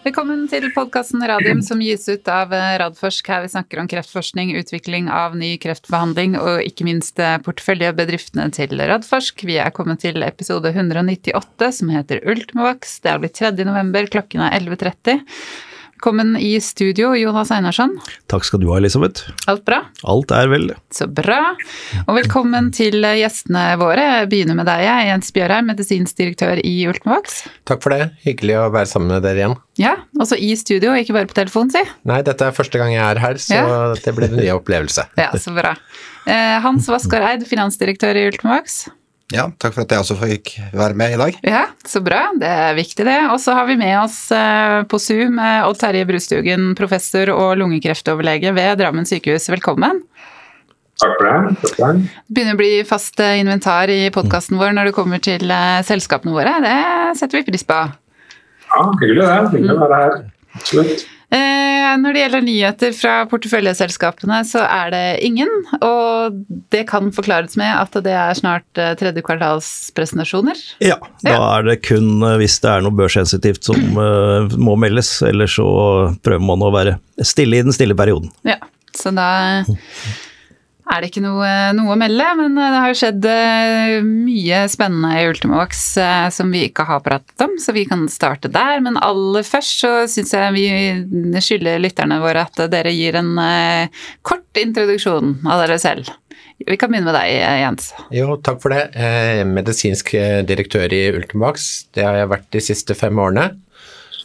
Velkommen til podkasten Radium som gis ut av Radforsk. Her vi snakker om kreftforskning, utvikling av ny kreftbehandling og ikke minst porteføljebedriftene til Radforsk. Vi er kommet til episode 198 som heter Ultimovax. Det er blitt 3. november, klokken er 11.30. Velkommen i studio, Jonas Einarsson. Takk skal du ha, Elisabeth. Alt bra? Alt er vel. Så bra. Og velkommen til gjestene våre. Jeg begynner med deg, Jens Bjørheim, medisinsk direktør i Ultimovax. Takk for det. Hyggelig å være sammen med dere igjen. Ja, også i studio, ikke bare på telefon, si. Nei, dette er første gang jeg er her, så ja. det blir en ny opplevelse. ja, så bra. Eh, Hans Vaskar Eid, finansdirektør i Ultimovax. Ja, takk for at jeg også fikk være med i dag. Ja, Så bra. Det er viktig, det. Og så har vi med oss eh, på Zoom eh, Odd Terje Brustugen, professor og lungekreftoverlege ved Drammen sykehus. Velkommen. Takk for det. Takk for det. Begynner å bli fast eh, inventar i podkasten vår når det kommer til selskapene våre. Det setter vi pris på. Ja, hyggelig det. Hyggelig å være her. Absolutt. Eh, når det gjelder nyheter fra porteføljeselskapene, så er det ingen. Og det kan forklares med at det er snart tredje tredje kvartalspresentasjoner. Ja, da er det kun eh, hvis det er noe børssensitivt som må meldes. Eller så prøver man å være stille i den stille perioden. Ja, så da er det ikke noe, noe, å melde, men det har skjedd eh, mye spennende i Ultimovax eh, som vi ikke har pratet om, så vi kan starte der. Men aller først så syns jeg vi skylder lytterne våre at dere gir en eh, kort introduksjon av dere selv. Vi kan begynne med deg, Jens. Jo, takk for det. Medisinsk direktør i Ultimavox. Det har jeg vært de siste fem årene.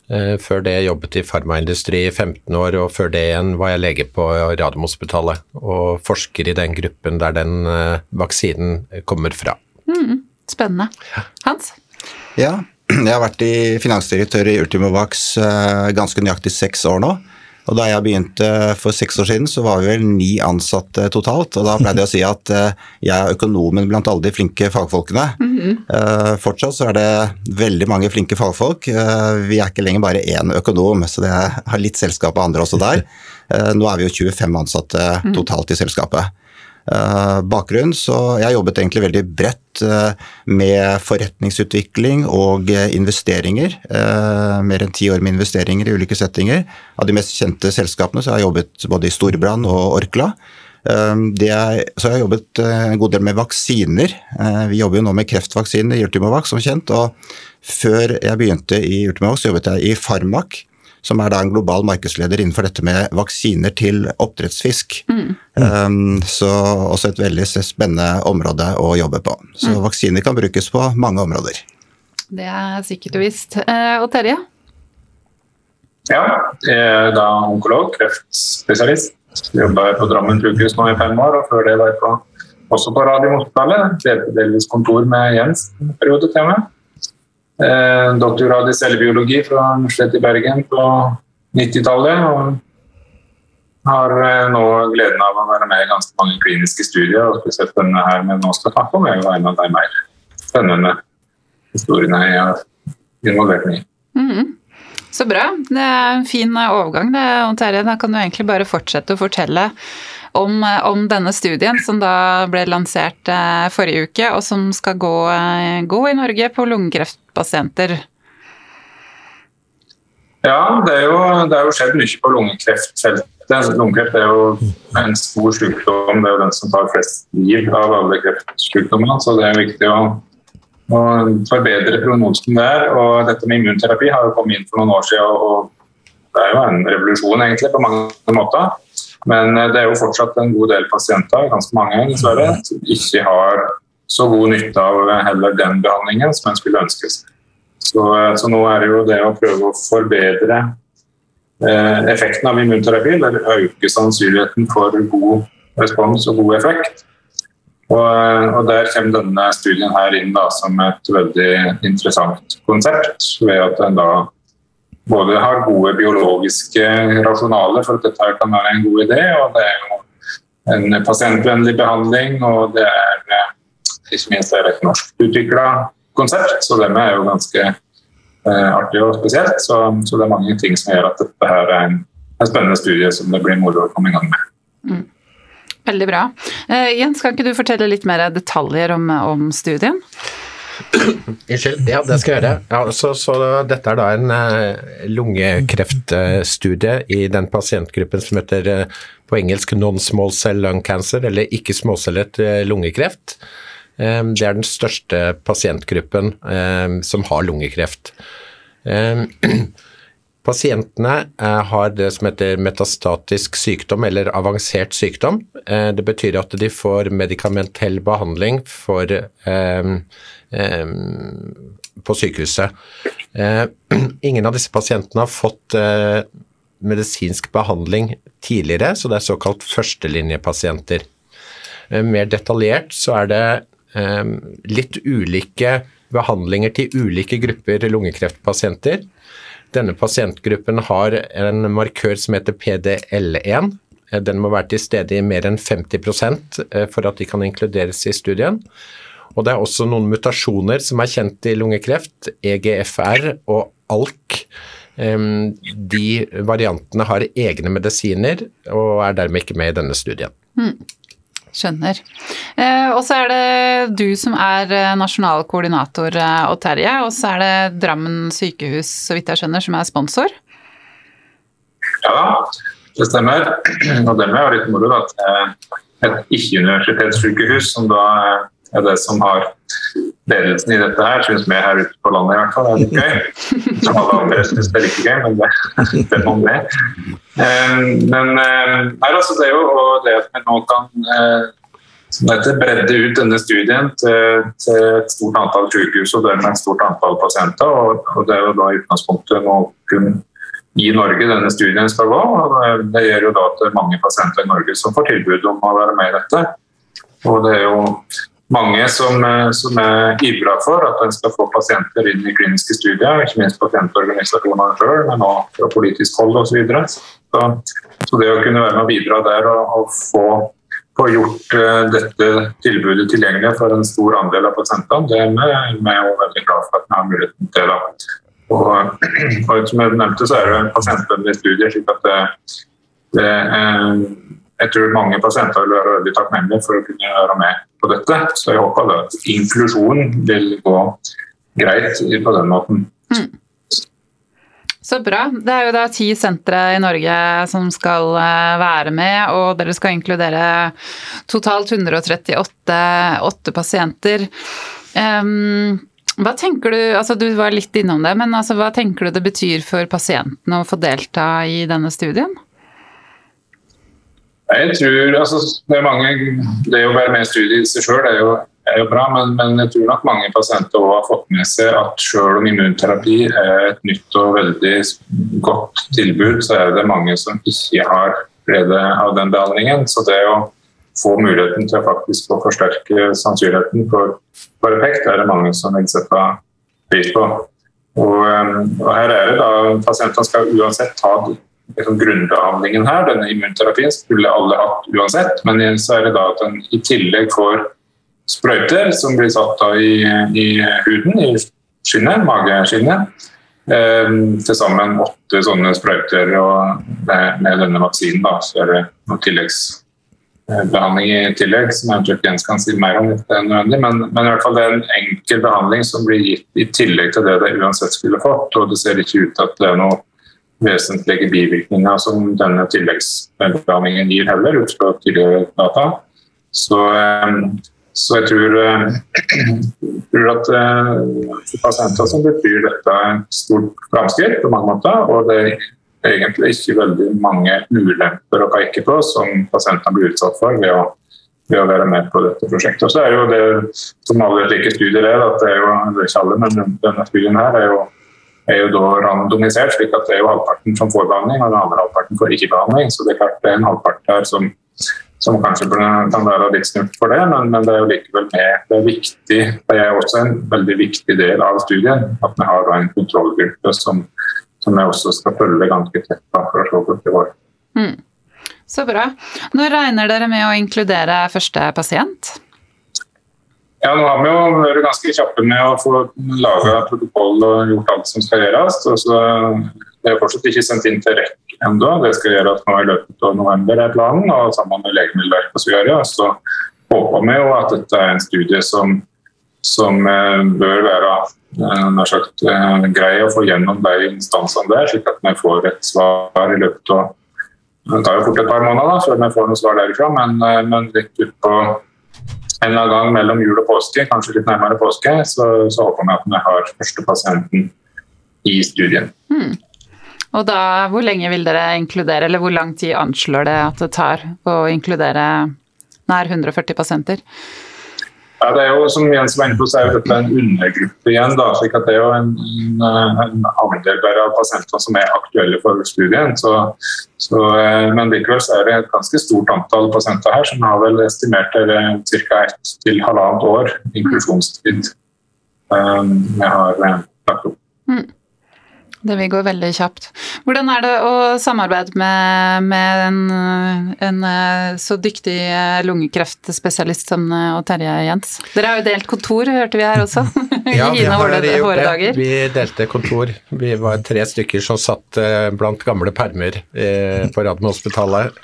Eh, før det jobbet i farmaindustri i 15 år, og før det igjen var jeg lege på Radiumhospitalet og forsker i den gruppen der den eh, vaksinen kommer fra. Mm, spennende. Hans? Ja, jeg har vært i finansdirektør i Ultimovax eh, ganske nøyaktig seks år nå. Og Da jeg begynte for seks år siden, så var vi vel ni ansatte totalt. og Da pleide jeg å si at eh, jeg er økonomen blant alle de flinke fagfolkene. Mm -hmm. Fortsatt så er det veldig mange flinke fagfolk. Eh, vi er ikke lenger bare én økonom, så det har litt selskap av andre også der. Nå er vi jo 25 ansatte mhm. totalt i selskapet. Eh, bakgrunn. Så jeg jobbet egentlig veldig bredt eh, med forretningsutvikling og eh, investeringer. Mer enn ti år med investeringer i ulike settinger. Av de mest kjente selskapene så har jeg jobbet både i Storbrann og Orkla. Er, så jeg har jobbet en god del med vaksiner. Vi jobber jo nå med kreftvaksiner i Ultimovac, som kjent. og Før jeg begynte i Ultimovac, så jobbet jeg i Farmak som er da en global markedsleder innenfor dette med vaksiner til oppdrettsfisk. Mm. Um, så også et veldig spennende område å jobbe på. Så mm. vaksiner kan brukes på mange områder. Det er sikkert og visst. Uh, og Terje? Ja, jeg er da onkolog, kreftspesialist. Jobba på Drammen sykehus nå i fem år, og før det var jeg på, også på Radiumhospitalet. Delte delvis kontor med Jens en periode til meg. Eh, doktorgrad i cellebiologi fra Universitetet i Bergen på 90-tallet. Og har eh, nå gleden av å være med i ganske mange kliniske studier. og spesielt denne her vi nå skal snakke om, er jo en av de mer spennende historiene jeg har involvert meg i. Mm. Så bra. Det er en fin overgang. Det, Terje. Da kan du egentlig bare fortsette å fortelle om, eh, om, denne studien som da ble lansert eh, forrige uke, og som skal gå, eh, gå i Norge på lungekreftpasienter. Ja, det er, jo, det er jo skjedd mye på lungekreftfeltet. Lungekreft er jo en stor sykdom. Det er jo den som tar flest liv av alle kreftsykdommer. Så det er viktig å, å forbedre prognosen der. Og dette med immunterapi har jo kommet inn for noen år siden. Og det er jo en revolusjon egentlig på mange måter. Men eh, det er jo fortsatt en god del pasienter, ganske mange dessverre, som ikke har så god nytte av heller den behandlingen som en skulle ønske seg. Så, eh, så, nå er det jo det å prøve å forbedre eh, effekten av immunterapi, eller øke sannsynligheten for god respons og god effekt. Og, eh, og Der kommer denne studien her inn da, som et veldig interessant konsept, ved at en da både har gode biologiske rasjonaler for at dette kan være en god idé. og Det er jo en pasientvennlig behandling, og det er eh, ikke minst er et norskutvikla konsept. Så det er jo ganske eh, artig og spesielt. Så, så, det er mange ting som gjør at dette her er en, en spennende studie som det blir moro å komme i gang med. Mm. Veldig bra. Eh, Jens, kan ikke du fortelle litt mer detaljer om, om studien? Unnskyld. Ja, det skal jeg gjøre. Ja, så, så, dette er da en uh, lungekreftstudie i den pasientgruppen som heter uh, på engelsk non-small cell lung cancer, eller ikke småcellet uh, lungekreft. Um, det er den største pasientgruppen um, som har lungekreft. Um, Pasientene eh, har det som heter metastatisk sykdom eller avansert sykdom. Eh, det betyr at de får medikamentell behandling for, eh, eh på sykehuset. Eh, ingen av disse pasientene har fått eh, medisinsk behandling tidligere, så det er såkalt førstelinjepasienter. mer detaljert så er det litt ulike behandlinger til ulike grupper lungekreftpasienter. Denne pasientgruppen har en markør som heter PDL1. Den må være til stede i mer enn 50 eh, for at de kan inkluderes i studien. Og det er også noen mutasjoner som er kjent i lungekreft, EGFR og ALK. De variantene har egne medisiner og er dermed ikke med i denne studien. Mm. Skjønner. Eh, og så er det du som er eh, nasjonal koordinator, eh, og Terje. Og så er det Drammen sykehus, så vidt jeg skjønner, som er sponsor? Ja, det stemmer. Og det er litt moro at et ikke-universitetssykehus, som da er det som har ledelsen i dette her, syns vi her ute på landet i hvert fall er litt gøy. Som alle andre syns det er like gøy, men det, det må med. Men nei, altså, det er jo det at vi nå kan eh, som heter, bredde ut denne studien til, til et stort antall sykehus og dermed et stort antall pasienter. Og, og det er jo da i utgangspunktet nå kun i Norge denne studien skal gå. og Det gjør jo da at mange pasienter i Norge som får tilbud om å være med i dette. Og det er jo mange som, eh, som er ivra for at en skal få pasienter inn i kliniske studier, ikke minst pasientorganisasjonene sjøl, men også fra politisk hold osv. Så, videre. så Så det å kunne være med og bidra der og, og få, få, gjort uh, dette tilbudet tilgjengelig for en stor andel av pasientene, det er vi, veldig glad for at vi har muligheten til. Da. Og, og som jeg nevnte, så er det en pasientvennlig studie, slik at det, det er jeg tror mange pasienter vil være veldig takknemlige for å kunne være med på dette. Så jeg håper at inklusjonen vil gå greit på den måten. Mm. Så bra. Det er jo da ti sentre i Norge som skal eh, være med, og dere skal inkludere totalt 138 pasienter. Um, hva tenker du, altså Du var litt innom det, men altså, hva tenker du det betyr for pasientene å få delta i denne studien? Jeg tror altså, det, mange, det å være med i studiet i seg sjøl er, er, jo bra, men, men, jeg tror nok mange pasienter har fått med seg at selv om immunterapi er et nytt og veldig godt tilbud, så er det mange som ikke har glede av den behandlingen. Så det å få muligheten til faktisk å forsterke sannsynligheten for, for effekt, er det mange som vil sette pris på. Og, og her er det da Pasientene skal uansett ta liksom grunnbehandlingen her, denne immunterapien, skulle alle hatt uansett. Men så er det da at en i tillegg får sprøyter som blir satt i, i huden, i skinnet, mageskinnet. Eh, Til sammen åtte sånne sprøyter. med, med denne vaksinen da, så er det noen tilleggsbehandling i tillegg, som eventuelt Jens kan si mer om. det er nødvendig, men, men, i hvert fall det er en enkel behandling som blir gitt i tillegg til det det uansett skulle fått. og Det ser ikke ut til at det er noe vesentlige bivirkninger som denne tilleggsbehandlingen gir heller, ut fra tidligere data. Så, eh, så jeg tror, eh, tror at eh, pasienter som betyr dette et stort framskritt på mange måter. Og det er egentlig ikke veldig mange ulemper å peke på som pasientene blir utsatt for ved å, ved å være med på dette prosjektet. Og så er jo det som alle like studier er, at det er jo, ikke alle, men denne studien her er jo er jo da randomisert, slik at det er jo halvparten som får behandling, og den andre halvparten får ikke behandling. Så det er klart det er en halvpart her som, som kanskje kan være litt snurt for det, men, men, det er jo likevel med. Det er viktig, det er også en veldig viktig del av studien at vi har en kontrollgruppe som, som vi også skal følge ganske tett for å se hvordan det går. Mm. Så bra. Når regner dere med å inkludere første pasient? Ja, nå har vi jo vært ganske kjappe med å få laga protokoll og gjort alt som skal gjøres. Så det er fortsatt ikke sendt inn til REC ennå. Det skal gjøres nå i løpet av november, er planen, og sammen med Legemiddelverket. Så, så håper vi jo at dette er en studie som, som bør være nær sagt, grei å få gjennom de instansene der, slik at vi får et svar i løpet av Det tar jo fort et par måneder da, før vi får noe svar derifra, men, men litt utpå en eller annen gang mellom jul og påske, kanskje litt nærmere påske, så, så håper vi at vi har første pasienten i studien. Mm. Og da, Hvor lenge vil dere inkludere, eller hvor lang tid anslår det at det tar å inkludere nær 140 pasienter? Ja, det er jo som Jens var inne på, så er dette en undergruppe igjen. da, slik at Det er jo en, en, en andel av pasienter som er aktuelle for studien. Så, så, eh, men likevel så er det et ganske stort antall pasienter her som har vel estimert ca. ett til halvannet år inklusjonstid. Um, jeg har lagt opp. Mm. Det vil gå veldig kjapt. Hvordan er det å samarbeide med, med en, en, eh, så dyktig eh, lungekreftspesialist som eh, Terje Jens? Dere har jo delt kontor, hørte vi her også. ja, vi har gjort det. Vi delte kontor. Vi var tre stykker som satt blant gamle permer på Radiumhospitalet.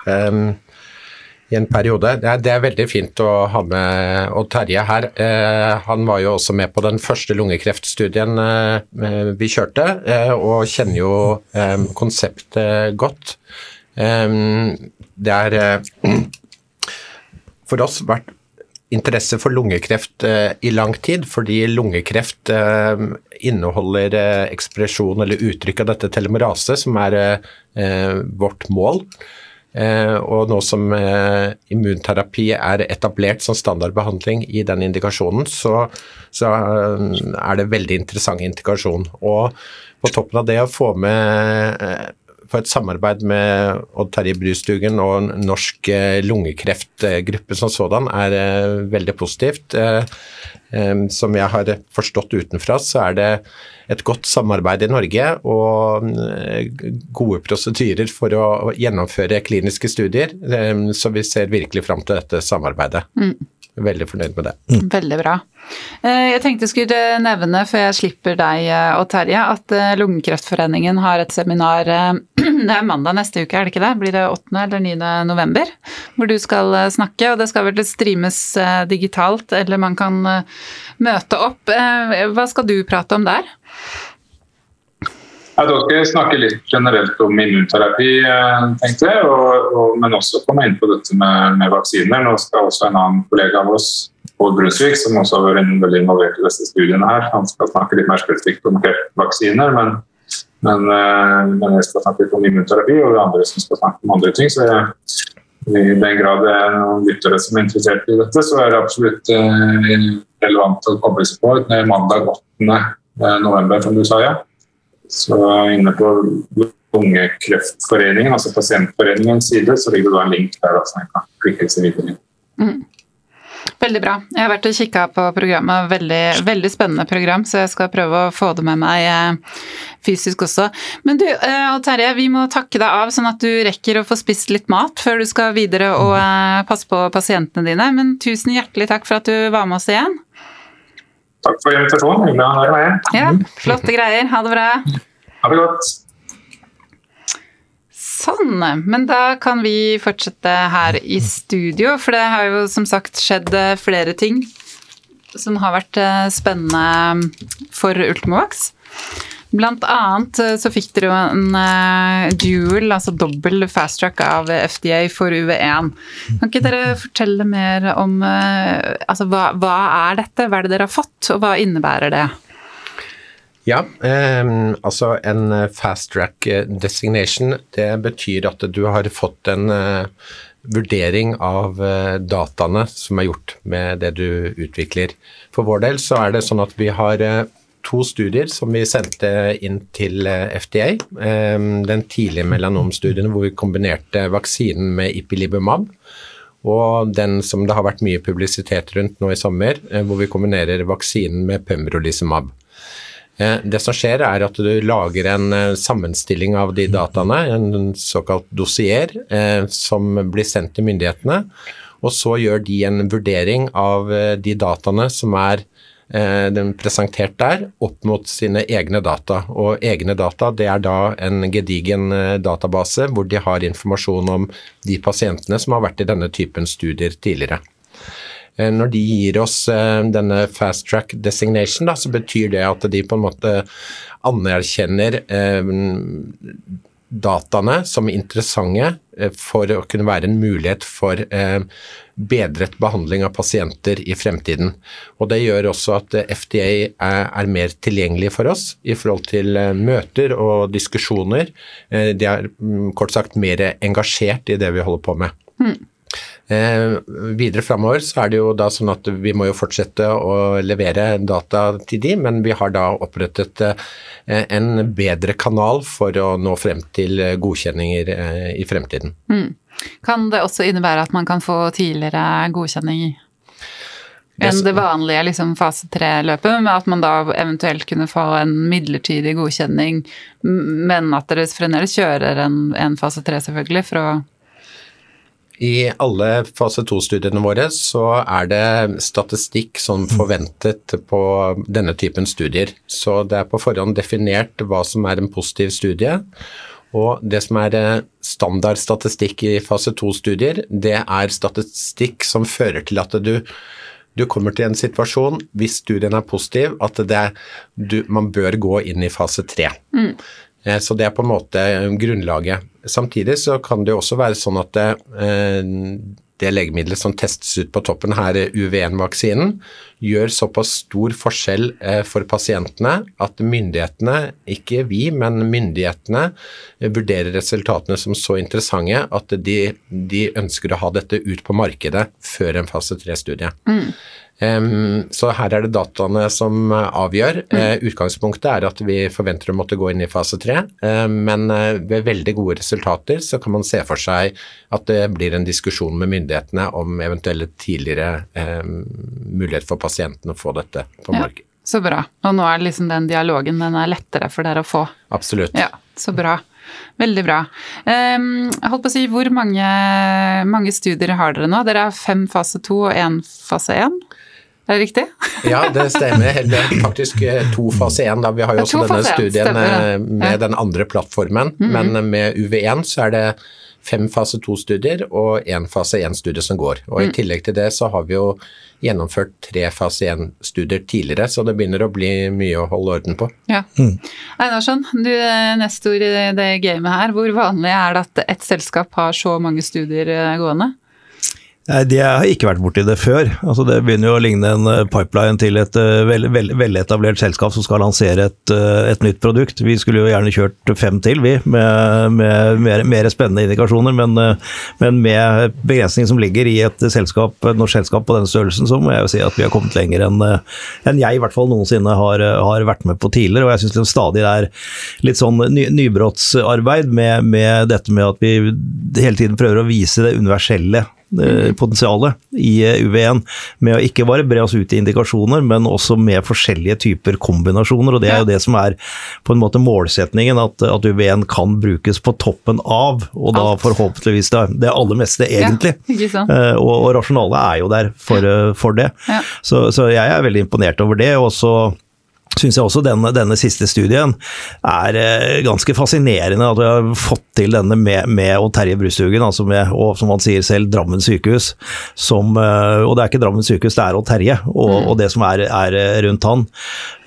I en periode. Det er, det er, veldig fint å ha med Odd Terje her. Eh, han var jo også med på den første lungekreftstudien eh, vi kjørte, eh, og kjenner jo eh, konseptet godt. Eh, det er eh, for oss vært interesse for lungekreft i lang tid, fordi lungekreft inneholder ekspresjon eller uttrykk av dette telemorase, som er vårt mål. Eh, og nå som eh, immunterapi er etablert som standardbehandling i den indikasjonen, så, så eh, er det veldig interessant indikasjon. Og på toppen av det å få med få et samarbeid med Odd Terje Brystugen og Norsk lungekreftgruppe som sådan er veldig positivt. Som jeg har forstått utenfra, så er det et godt samarbeid i Norge og eh, gode prosedyrer for å gjennomføre kliniske studier. Eh, så vi ser virkelig fram til dette samarbeidet. Mm. Veldig fornøyd med det. Mm. Veldig bra. Eh, jeg tenkte jeg skulle nevne, før jeg slipper deg og Terje, at Lungekreftforeningen har et seminar Det er mandag neste uke, er det ikke det? Blir det 8. eller 9. november? Hvor du skal snakke, og det skal vel streames digitalt, eller man kan møte opp. Hva skal du prate om der? Da skal jeg snakke litt generelt om immunterapi, eh, tenkte jeg, og, og, men også komme inn på dette med, med, vaksiner. Nå skal også en annen kollega av oss, Bård Brunsvik, som også har vært veldig involvert i disse studiene, her, han skal snakke litt mer spesifikt om kreftvaksiner. Men, men, eh, men, jeg skal snakke litt om immunterapi, og andre som skal snakke om andre ting. så jeg i den grad det er noen lyttere som er interessert i dette, så er det absolutt eh, relevant å koble seg på. Det er Mandag 8 november, som du sa, ja. Så inne på Lungekreftforeningen, altså Pasientforeningens side, så ligger det da en link der da, jeg kan klikke seg videre mm. Veldig bra. Jeg har vært og kikka på programmet. Veldig, veldig, spennende program, så jeg skal prøve å få det med meg eh, fysisk også. Men du, eh, Terje, vi må takke deg av, sånn at du rekker å få spist litt mat før du skal videre og eh, passe på pasientene dine. Men tusen hjertelig takk for at du var med oss igjen. Takk for invitasjonen. Hyggelig å være med. Ja, flotte greier. Ha det bra. Ha det godt. Sånn. Men da kan vi fortsette her i studio, for det har jo som sagt skjedd eh, flere ting som har vært eh, spennende for Ultimovax. Blant annet eh, så fikk dere jo en uh, dual, altså dobbel fast track av FDA for UV1. Kan ikke dere fortelle mer om uh, altså hva, hva, er dette, hva er det dere har fått, og hva innebærer det? Ja, eh, altså en fast track designation, det betyr at du har fått en eh, vurdering av eh, dataene som er gjort med det du utvikler. For vår del så er det sånn at vi har to studier som vi sendte inn til eh, FDA. Ehm, den tidlige melanomstudien hvor vi kombinerte vaksinen med Ipilibumab. Og den som det har vært mye publisitet rundt nå i sommer, eh, hvor vi kombinerer vaksinen med pembrolizumab. Eh, det som skjer, er at du lager en sammenstilling av de dataene, en såkalt dossier, som blir sendt til myndighetene. Og så gjør de en vurdering av de dataene som er den presentert der, opp mot sine egne data. Og egne data det er da en gedigen eh, database hvor de har informasjon om de pasientene som har vært i denne typen studier tidligere. Eh, når de gir oss eh, denne fast track designation, da, så betyr det at de på en måte anerkjenner eh, dataene som interessante for å kunne være en mulighet for bedret behandling av pasienter i fremtiden. Og Det gjør også at FDA er, mer tilgjengelig for oss i forhold til møter og diskusjoner. De er mm, kort sagt mer engasjert i det vi holder på med. Mm. Eh, videre framover så er det jo da sånn at vi må jo fortsette å levere data til de, men vi har da opprettet eh, en bedre kanal for å nå frem til godkjenninger eh, i fremtiden. Mm. Kan det også innebære at man kan få tidligere godkjenning enn det vanlige liksom, fase tre-løpet, med at man da eventuelt kunne få en midlertidig godkjenning, men at dere fremdeles kjører en, en fase tre, selvfølgelig, for å i alle fase 2-studiene våre så er det statistikk som forventet på denne typen studier. Så det er på forhånd definert hva som er en positiv studie. Og det som er eh, standardstatistikk i fase 2-studier, det er statistikk som fører til at du, du kommer til en situasjon, hvis studien er positiv, at det, du, man bør gå inn i fase 3. Mm. Eh, så det er på en måte grunnlaget. Samtidig så kan det jo også være sånn at det, eh, det legemiddelet som testes ut på toppen her, UV1-vaksinen, gjør såpass stor forskjell eh, for pasientene at myndighetene, ikke vi, men myndighetene, vurderer resultatene som så interessante at de, de ønsker å ha dette ut på markedet før en fase 3-studie. Mm. Så her er det dataene som avgjør. Mm. Uh, utgangspunktet er at vi forventer å måtte gå inn i fase tre, uh, men ved veldig gode resultater så kan man se for seg at det blir en diskusjon med myndighetene om eventuelle tidligere mulighet for pasienten å få dette på ja. Så bra. Og nå er liksom den dialogen den er lettere for dere å få. Absolutt. Ja, så bra. Veldig bra. Um, holdt på å si, Hvor mange, mange, studier har dere nå? Dere har fem fase to og én fase én? Er det riktig? ja, det stemmer. Det er faktisk eh, to fase én. Vi har jo også denne studien stemmer, eh, med den andre plattformen, mm -hmm. men med UV1 så er det fem fase to-studier og én fase én-studie som går. Og I mm. tillegg til det så har vi jo gjennomført tre fase én-studier tidligere, så det begynner å bli mye å holde orden på. Ja. Mm. Einarsson, du er nestor i det gamet her. Hvor vanlig er det at et selskap har så mange studier eh, gående? Nei, De har ikke vært borti det før. Altså, det begynner jo å ligne en eh, pipeline til et veletablert vel, vel selskap som skal lansere et, uh, et, nytt produkt. Vi skulle jo gjerne kjørt fem til, vi, med, med mer, mer, spennende indikasjoner. Men, men med begrensningen som ligger i et selskap, et norsk selskap på denne størrelsen, så må jeg jo si at vi har kommet lenger enn en jeg i hvert fall noensinne har, har, vært med på tidligere. Og jeg syns det stadig er litt sånn ny, nybrottsarbeid med, med dette med at vi hele tiden prøver å vise det universelle Eh, potensialet i eh, UV1 med å ikke bare bre oss ut i indikasjoner, men også med forskjellige typer kombinasjoner. og Det er jo det som er på en måte målsetningen, at, at UV1 kan brukes på toppen av, og da forhåpentligvis det, det aller meste, egentlig. Ja, uh, og, og rasjonalet er jo der for, for det. Ja. Så, så, jeg er veldig imponert over det. og så syns jeg også denne, denne, siste studien er eh, ganske fascinerende. At vi har fått til denne med, med og Terje Brusthugen, altså med, og som han sier selv, Drammen sykehus. Som, eh, og det er ikke Drammen sykehus, det er og Terje, og, mm. og det som er, er, rundt han.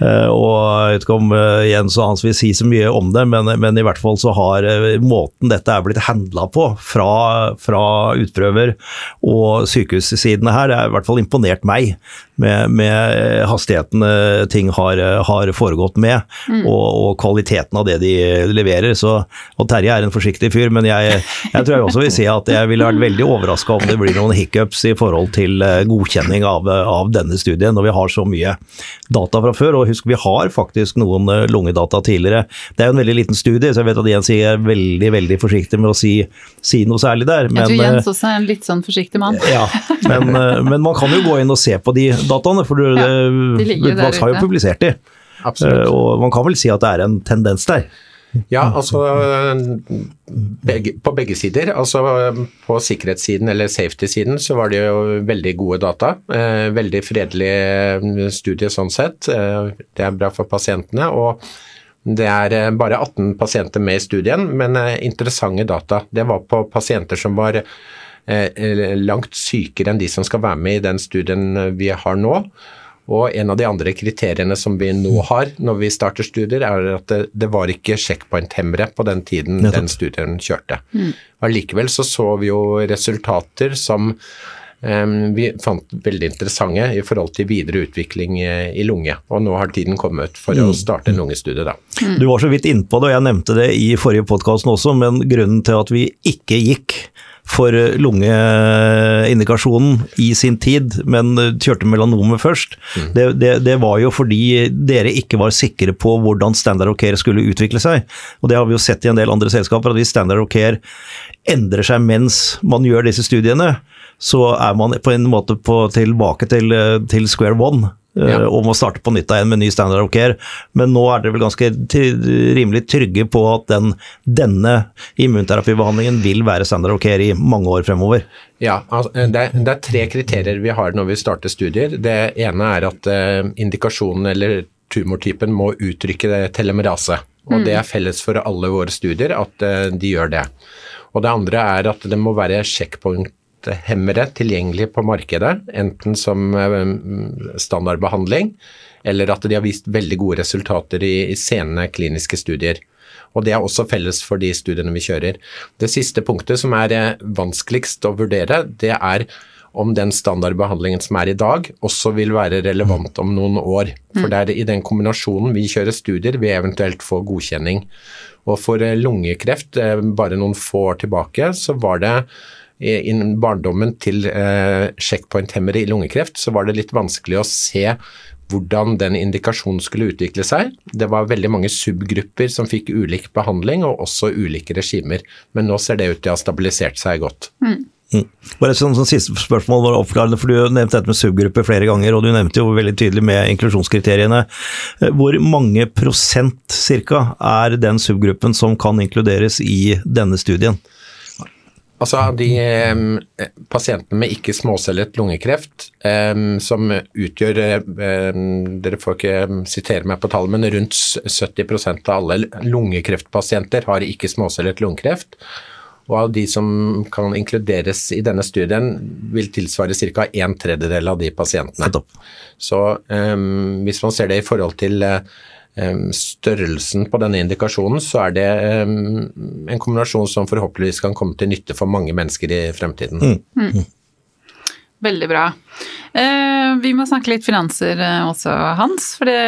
Eh, og jeg vet ikke om Jens og Hans vil si så mye om det, men, men i hvert fall så har måten dette er blitt handla på fra, fra utprøver og sykehussidene her, det har i hvert fall imponert meg med, med hastigheten ting har, har foregått med, mm. og, og, kvaliteten av det de leverer. Så, og Terje er en forsiktig fyr, men jeg, jeg tror jeg også vil si at jeg ville vært veldig overraska om det blir noen hiccups i forhold til eh, godkjenning av, av, denne studien, når vi har så mye data fra før. Og husk, vi har faktisk noen eh, lungedata tidligere. Det er jo en veldig liten studie, så jeg vet at Jens er veldig veldig forsiktig med å si, si noe særlig der. Men, jeg tror Jens også er en litt sånn forsiktig mann. Ja, men, men man kan jo gå inn og se på de dataene, for ja, de har jo publisert de. Absolutt. Og man kan vel si at det er en tendens der. Ja, altså begge, på begge sider. Altså på sikkerhetssiden eller safety-siden så var det jo veldig gode data. Eh, veldig fredelig eh, studie sånn sett. Eh, det er bra for pasientene. og det er bare 18 pasienter med i studien, men interessante data. Det var på pasienter som var eh, langt sykere enn de som skal være med i den studien vi har nå. Og en av de andre kriteriene som vi nå har når vi starter studier, er at det, det var ikke checkpoint-hemmere på den tiden Nettopp. den studien kjørte. Allikevel så så vi jo resultater som eh, vi fant veldig interessante i forhold til videre utvikling eh, i lunge. Og nå har tiden kommet for å starte en lungestudie, da. Du var så vidt innpå det, og jeg nevnte det i forrige podkast også, men grunnen til at vi ikke gikk for lungeindikasjonen i sin tid, men kjørte melanomet først, det, det, det var jo fordi dere ikke var sikre på hvordan standard of care skulle utvikle seg. Og det har vi jo sett i en del andre selskaper, at hvis standard of care endrer seg mens man gjør disse studiene, så er man på en måte på, tilbake til, til square one. Eh, Ja. Og må starte på nytt igjen med ny standard of care. Men nå er dere vel ganske rimelig trygge på at den, denne immunterapibehandlingen vil være standard of care i mange år fremover. Ja, altså, det, er, det er tre kriterier vi har når vi starter studier. Det ene er at eh, indikasjonen eller tumortypen må uttrykke telemerase. Og det er felles for alle våre studier at eh, de gjør det. Og det andre er at det må være checkpoint-hemmere tilgjengelig på markedet, enten som eh, standardbehandling eller at de har vist veldig gode resultater i, i sene kliniske studier. Og Det er også felles for de studiene vi kjører. Det siste punktet som er eh, vanskeligst å vurdere, det er om den standardbehandlingen som er i dag, også vil være relevant om noen år. For det er i den kombinasjonen vi kjører studier, vi eventuelt får godkjenning. Og for eh, lungekreft, bare noen få år tilbake, så var det Innen barndommen til eh, checkpoint-hemmere i lungekreft, så var det litt vanskelig å se hvordan den indikasjonen skulle utvikle seg. Det var veldig mange subgrupper som fikk ulik behandling, og også ulike regimer. Men nå ser det ut til å ha stabilisert seg godt. Bare et sånt, sånt siste spørsmål var oppklarende, for Du nevnte dette med subgrupper flere ganger, og du nevnte jo veldig tydelig med inklusjonskriteriene. Eh, Hvor mange prosent cirka er den subgruppen som kan inkluderes i denne studien? Altså de eh, pasientene med ikke småcellet lungekreft, eh, som utgjør eh, Dere får ikke sitere meg på tallet, men rundt 70% av alle lungekreftpasienter har ikke småcellet lungekreft. Og av de som kan inkluderes i denne studien, vil tilsvare ca. en tredjedel av de pasientene. Så hvis man ser det i forhold til um, størrelsen på denne indikasjonen, så er det en kombinasjon som forhåpentligvis kan komme til nytte for mange mennesker i fremtiden. Veldig bra. Eh, vi må snakke litt finanser eh, også, Hans. For det,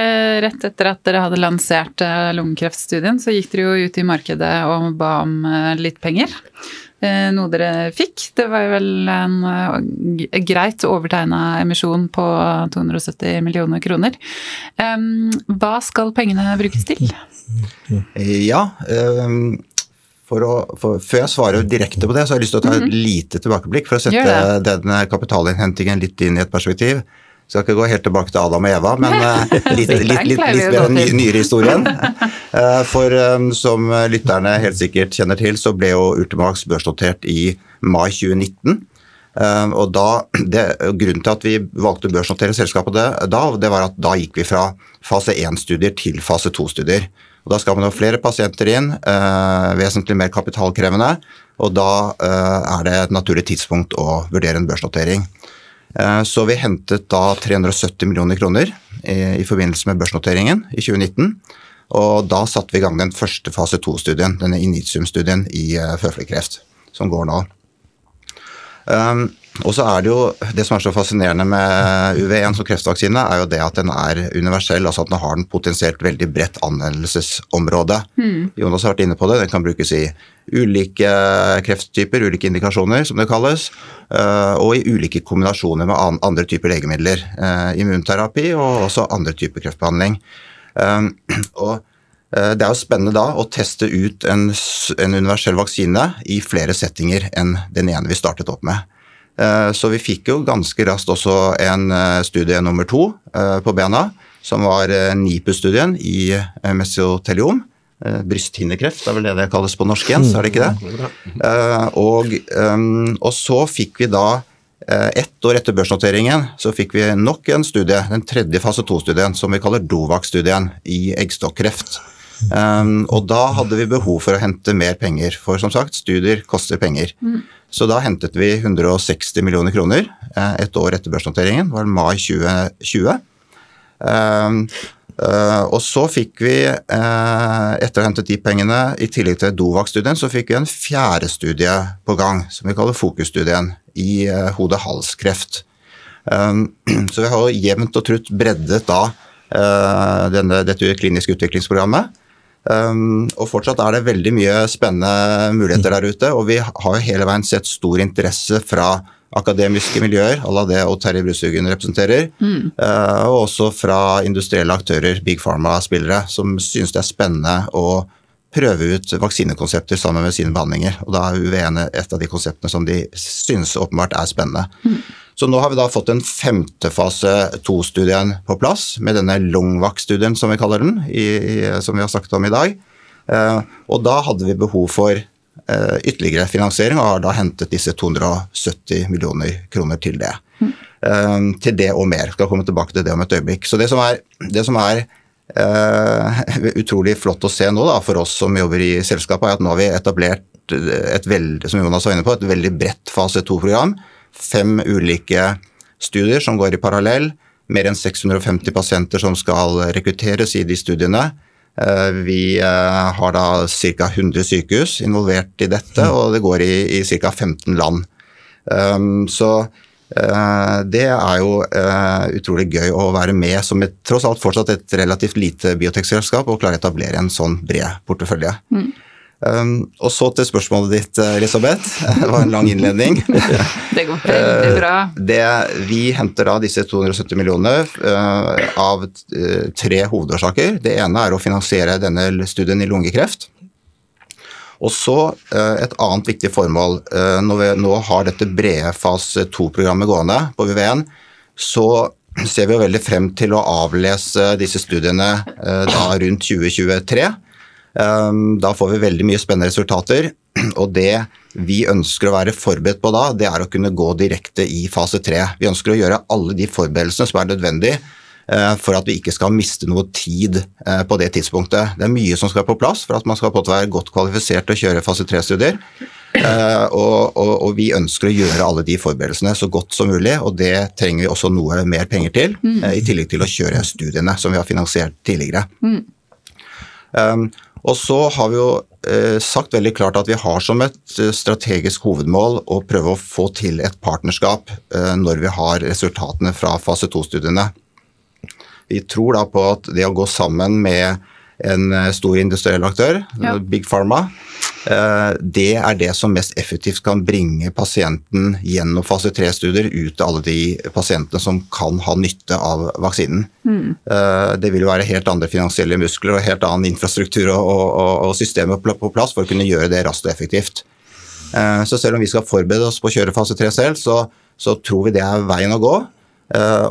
rett etter at dere hadde lansert eh, lungekreftstudien, så gikk dere jo ut i markedet og ba om litt penger. Eh, noe dere fikk. Det var jo vel en eh, greit overtegna emisjon på 270 millioner kroner. Eh, hva skal pengene brukes til? Ja. ehm, For å, for, før jeg svarer direkte på det, så har jeg lyst til å ta et lite tilbakeblikk for å sette den kapitalinnhentingen litt inn i et perspektiv. Skal ikke gå helt tilbake til Adam og Eva, men eh, litt, litt, litt, litt, mer ny, nyere historien. Eh, For eh, som lytterne helt sikkert kjenner til, så ble jo Ultimax børsnotert i mai 2019. Eh, Og da, det, Grunnen til at vi valgte børsnotere selskapet da, det var at da gikk vi fra fase 1-studier til fase 2-studier. Og Da skal man ha flere pasienter inn, eh, vesentlig mer kapitalkrevende. Og da eh, er det et naturlig tidspunkt å vurdere en børsnotering. Eh, Så vi hentet da 370 millioner kroner i, i forbindelse med børsnoteringen i 2019. Og da satte vi i gang den første fase 2-studien, denne Initium-studien i uh, føflekkreft, som går nå. Um, og så er Det jo, det som er så fascinerende med UV1 som kreftvaksine, er jo det at den er universell, altså at den har den potensielt veldig bredt anvendelsesområde. Jonas har vært inne på det, den kan brukes i ulike krefttyper, ulike indikasjoner som det kalles, uh, og i ulike kombinasjoner med andre typer legemidler. Uh, immunterapi og også andre typer kreftbehandling. Um, og eh, det er jo spennende da å teste ut en, en universell vaksine i flere settinger enn den ene vi startet opp med. Eh, Så vi fikk jo ganske raskt også en eh, studie nummer to på bena, som var NIPU-studien i mesoteliom. brysthinnekreft, Brysthinnekreft er vel det det kalles på norsk igjen, så er det ikke det? Eh, Og, ehm, og så fikk vi da ett år etter børsnoteringen så fikk vi nok en studie, den tredje fase 2-studien, som vi kaller Dovak-studien i eggstokkreft. Um, og da hadde vi behov for å hente mer penger, for som sagt, studier koster penger. Så da hentet vi 160 millioner kroner et år etter børsnoteringen, det var mai 2020. Uh, og så fikk vi, uh, etter å ha hentet de pengene, i tillegg til Dovak-studien, så fikk vi en fjerde studie på gang, som vi kaller Fokusstudien, i uh, hode-hals-kreft. Um, så vi har jo jevnt og trutt breddet da denne, dette kliniske utviklingsprogrammet. Um, og fortsatt er det veldig mye spennende muligheter der ute, og vi har jo hele veien sett stor interesse fra akademiske miljøer, à la det og Terje Brusthugen representerer. Mm. Uh, og også fra industrielle aktører, Big Pharma-spillere, som synes det er spennende å prøve ut vaksinekonsepter sammen med sine behandlinger. Og da er UVN et av de konseptene som de synes åpenbart er spennende. Mm. Så nå har vi da fått en femte fase to-studien på plass, med denne Longvac-studien som vi kaller den, i, i, som vi har snakket om i dag. Uh, og da hadde vi behov for Eh, ytterligere finansiering, og har da hentet disse 270 millioner kroner til det. Mm. Til det og mer. Skal komme tilbake til det om et øyeblikk. Så det som er, det som er uh, utrolig flott å se nå da, for oss som jobber i selskapet, er at nå har vi etablert et veldig, som Jonas var inne på, et veldig bredt fase 2-program. Fem ulike studier som går i parallell. Mer enn 650 pasienter som skal rekrutteres i de studiene. Eh, vi eh, har da ca. 100 sykehus involvert i dette, mm. og det går i, i ca. 15 land. Um, så uh, det er jo utrolig gøy å være med som et, tross alt fortsatt et relativt lite biotekselskap og klare å etablere en sånn bred portefølje. Mm. Um, og så til spørsmålet ditt, Elisabeth. Det var en lang innledning. det går veldig bra. Uh, det, vi henter da disse 270 millionene uh, av uh, tre hovedårsaker. Det ene er å finansiere denne studien i lungekreft. Og så et annet viktig formål. Når vi nå har dette brede fase 2-programmet gående på VVN, så ser vi jo veldig frem til å avlese disse studiene da rundt 2023. Ehm, da får vi veldig mye spennende resultater. Og det vi ønsker å være forberedt på da, det er å kunne gå direkte i fase tre. Vi ønsker å gjøre alle de forberedelsene som er nødvendig eh, for at vi ikke skal miste noe tid eh, på det tidspunktet. Det er mye som skal på plass for at man skal være godt kvalifisert til å kjøre fase tre-studier. Eh, og, og, og, vi ønsker å gjøre alle de forberedelsene så godt som mulig, og det trenger vi også noe mer penger til, mm. i tillegg til å kjøre studiene som vi har finansiert tidligere. Mm. Um, og så har vi jo eh, sagt veldig klart at vi har som et eh, strategisk hovedmål å prøve å få til et partnerskap eh, når vi har resultatene fra fase 2-studiene. Vi tror da på at det å gå sammen med en stor industriell aktør, ja. Big Pharma, det er det som mest effektivt kan bringe pasienten gjennom fase 3-studier ut til alle de pasientene som kan ha nytte av vaksinen. Mm. Det vil jo være helt andre finansielle muskler og helt annen infrastruktur og, og, og systemer på plass for å kunne gjøre det raskt og effektivt. Eh, så selv om vi skal forberede oss på å kjøre fase 3 selv, så, så tror vi det er veien å gå.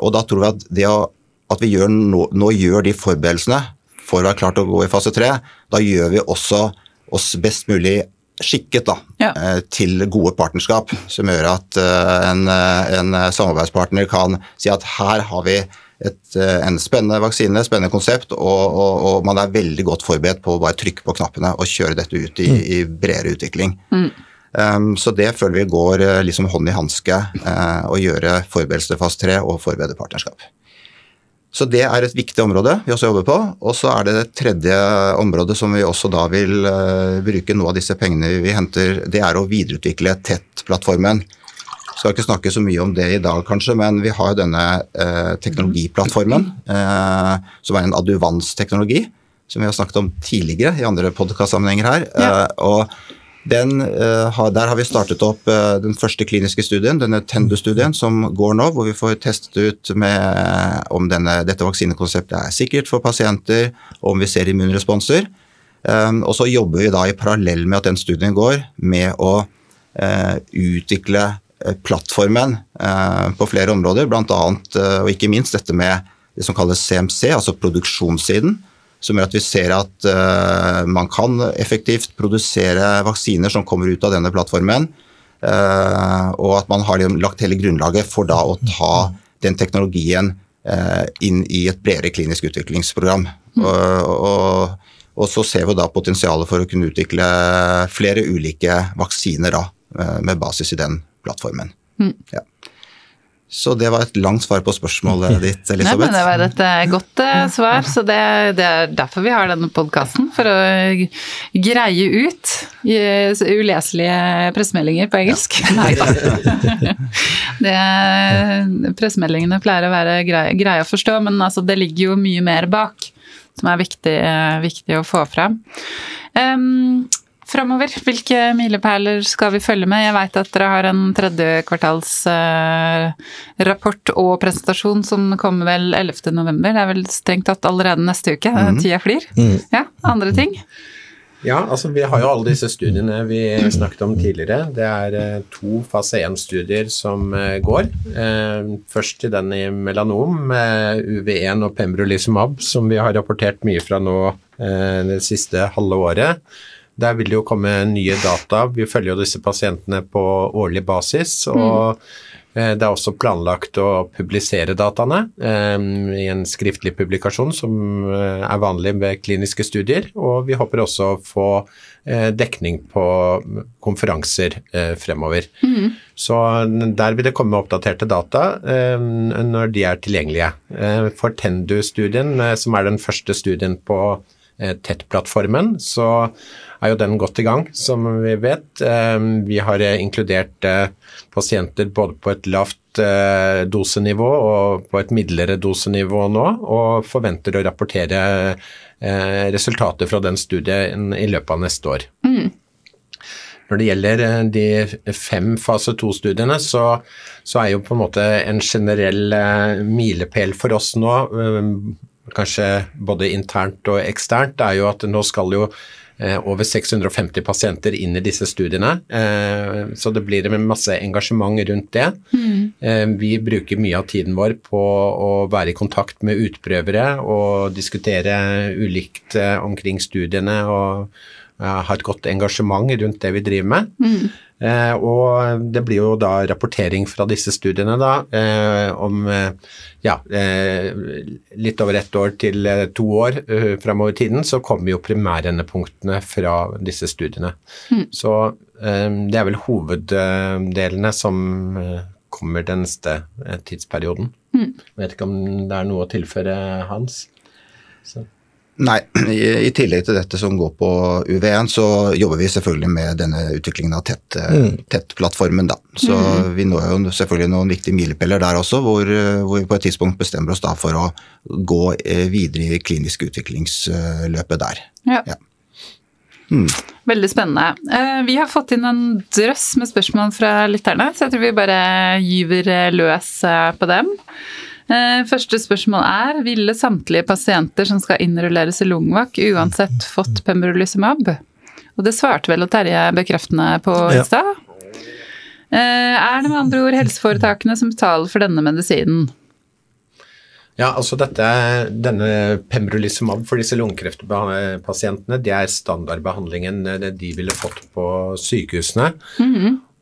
Og da tror vi at det å, at vi gjør nå, nå gjør de forberedelsene for å være klart å gå i fase 3, da gjør vi også oss best mulig skikket da, ja. Eh, til gode partnerskap, som gjør at eh, en, eh, en, samarbeidspartner kan si at her har vi et, en spennende vaksine, spennende konsept, og, og, og, man er veldig godt forberedt på å bare trykke på knappene og kjøre dette ut i, mm. i bredere utvikling. Mm. Um, så det føler vi går liksom hånd i hanske, uh, å gjøre forberedelse til fase 3 og forberede partnerskap. Så det er et viktig område vi også jobber på. Og så er det det tredje området som vi også da vil uh, bruke noe av disse pengene vi henter, det er å videreutvikle TET-plattformen. Skal ikke snakke så mye om det i dag, kanskje, men vi har jo denne eh, teknologiplattformen, eh, som er en adjuvansteknologi, som vi har snakket om tidligere i andre podkastsammenhenger her. Ja. og den, uh, der har vi startet opp uh, den første kliniske studien, denne Tendo-studien som går nå, hvor vi får testet ut med, om denne, dette vaksinekonseptet er sikkert for pasienter, om vi ser immunresponser. Um, og så jobber vi da i parallell med at den studien går, med å uh, utvikle plattformen på flere områder, bl.a. og ikke minst dette med det som kalles CMC, altså produksjonssiden som gjør at vi ser at uh, man kan effektivt produsere vaksiner som kommer ut av denne plattformen. Uh, og at man har lagt hele grunnlaget for da å ta den teknologien uh, inn i et bredere klinisk utviklingsprogram. Mm. Og, og, så ser vi da potensialet for å kunne utvikle flere ulike vaksiner da, med basis i den plattformen. Ja. Så det var et langt svar på spørsmålet ditt, Nei, Elisabeth. men det var et eh, godt uh, svar, så det, det er derfor vi har denne podkasten. For å greie ut i uleselige pressemeldinger på engelsk. Nei da. Pressemeldingene pleier å være greie, greie å forstå, men altså, det ligger jo mye mer bak som er viktig, uh, viktig å få fram. Um, Framover, hvilke milepæler skal vi følge med? Jeg veit at dere har en tredje kvartalsrapport og presentasjon som kommer vel 11. november. Det er vel strengt tatt allerede neste uke. Tida flir. Ja, andre ting? Ja, altså vi har jo alle disse studiene vi snakket om tidligere. Det er eh, to fase 1-studier som eh, går. Eh, først til den i melanom med UV1 og pembrolizumab, som vi har rapportert mye fra nå eh, det siste halve året. Der vil det jo komme nye data. Vi følger jo disse pasientene på årlig basis. og mm. det er også planlagt å publisere dataene um, i en skriftlig publikasjon, som eh, er vanlig ved kliniske studier. Og vi håper også å få uh, dekning på konferanser uh, fremover. Så der vil det komme oppdaterte data um, når de er tilgjengelige. Uh, for Tendu-studien, som er den første studien på TET-plattformen, så er jo den godt i gang, som vi vet. Eh, Vi har eh, inkludert eh, pasienter både på et lavt eh, dosenivå og på et midlere dosenivå nå, og forventer å rapportere resultater fra den studien i løpet av neste år. Når det gjelder de fem fase 2-studiene, så, så er jo på en måte en generell milepæl for oss nå, kanskje både internt og eksternt, er jo at nå skal jo over 650 pasienter inn i disse studiene. eh, Så det blir masse engasjement rundt det. Mm. Vi bruker mye av tiden vår på å være i kontakt med utprøvere og diskutere ulikt eh, omkring studiene og eh, ha et godt engasjement rundt det vi driver med. Eh, og det blir jo da rapportering fra disse studiene da, eh, om eh, ja, eh, litt over ett år til eh, to år eh, framover i tiden, så kommer jo primærendepunktene fra disse studiene. Så eh, det er vel hoveddelene som kommer den neste tidsperioden. tidsperioden. Jeg vet ikke om det er noe å tilføre, Hans? Så. Nei, i, i tillegg til dette som går på UV1, så jobber vi selvfølgelig med denne utviklingen av tett, eh, TET-plattformen. da. Så vi når jo selvfølgelig noen viktige milepæler der også, hvor, eh, hvor vi på et tidspunkt bestemmer oss da for å gå eh, videre i klinisk utviklingsløpet der. Ja. Ja. Veldig spennende. Eh, Vi har fått inn en drøss med spørsmål fra lytterne, så jeg tror vi bare gyver løs på dem. Eh, Første spørsmål er ville samtlige pasienter som skal innrulleres i Lungvak uansett fått pembrolizumab? Og det svarte vel Terje bekreftende på i stad. Ja. Er det med andre ord helseforetakene som betaler for denne medisinen? Ja, altså dette, denne pembrolizumab for disse lungekreftpasientene, det er standardbehandlingen eh, de ville fått på sykehusene.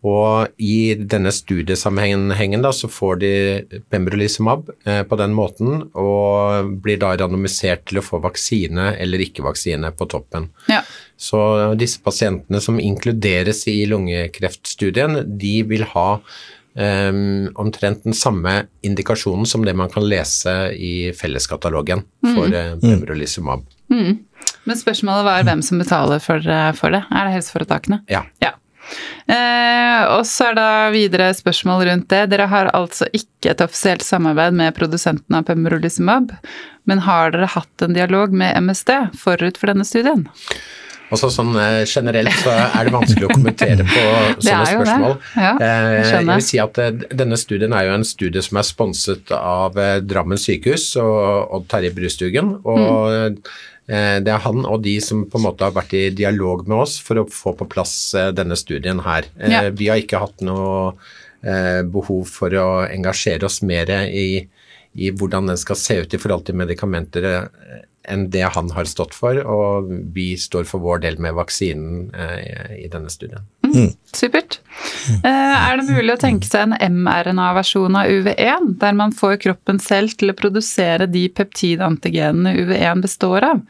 Og i denne studiesammenhengen da, så får de pembrolizumab eh, på den måten, og blir da randomisert til å få vaksine eller ikke vaksine på toppen. Ja. Så disse pasientene som inkluderes i lungekreftstudien, de vil ha em, omtrent den samme indikasjonen som det man kan lese i felleskatalogen for eh, pembrolizumab. Men spørsmålet var hvem som betaler for, eh, for det. Er det helseforetakene? Ja. Ja. Eh, og så er da videre spørsmål rundt det. Dere har altså ikke et offisielt samarbeid med produsenten av pembrolizumab, men har dere hatt en dialog med MSD forut for denne studien? Også sånn eh, generelt så er det vanskelig å kommentere på sånne det. spørsmål. Ja, Eh, jeg jeg vil si at denne studien er jo en studie som er sponset av Drammen sykehus og Odd Terje Brustugen. Og eh, det er han og de som på en måte har vært i dialog med oss for å få på plass eh, denne studien her. Eh, Ja. Vi har ikke hatt noe eh, behov for å engasjere oss mer i, i hvordan den skal se ut i forhold til medikamenter eh, enn det han har stått for, og vi står for vår del med vaksinen eh, i denne studien. Supert. Eh, er det mulig å tenke seg en mRNA-versjon av UV1, der man får kroppen selv til å produsere de peptidantigenene UV1 består av?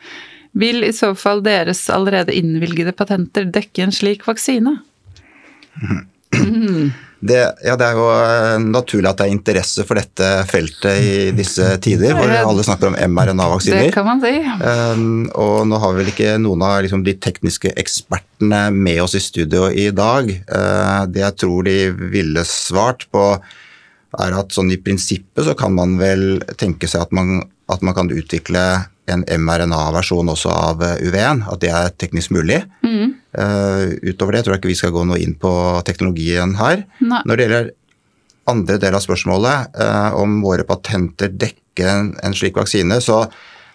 Vil i så fall deres allerede innvilgede patenter dekke en slik vaksine? Det, ja, det er jo eh, naturlig at det er interesse for dette feltet i disse tider, hvor alle snakker om Det mRNA-vaksiner. kan man si. Um, og nå har vi vel ikke noen av liksom, de tekniske ekspertene med oss i studio i dag. Uh, det jeg tror de ville svart på, er at sånn i prinsippet så kan man vel tenke seg at man, at man kan utvikle en mRNA-versjon også av eh, UV1, at det er teknisk mulig. Uh, utover det tror jeg ikke vi skal gå noe inn på teknologien her. Nei. Når det gjelder andre del av spørsmålet, uh, om våre patenter dekker en, en slik vaksine, så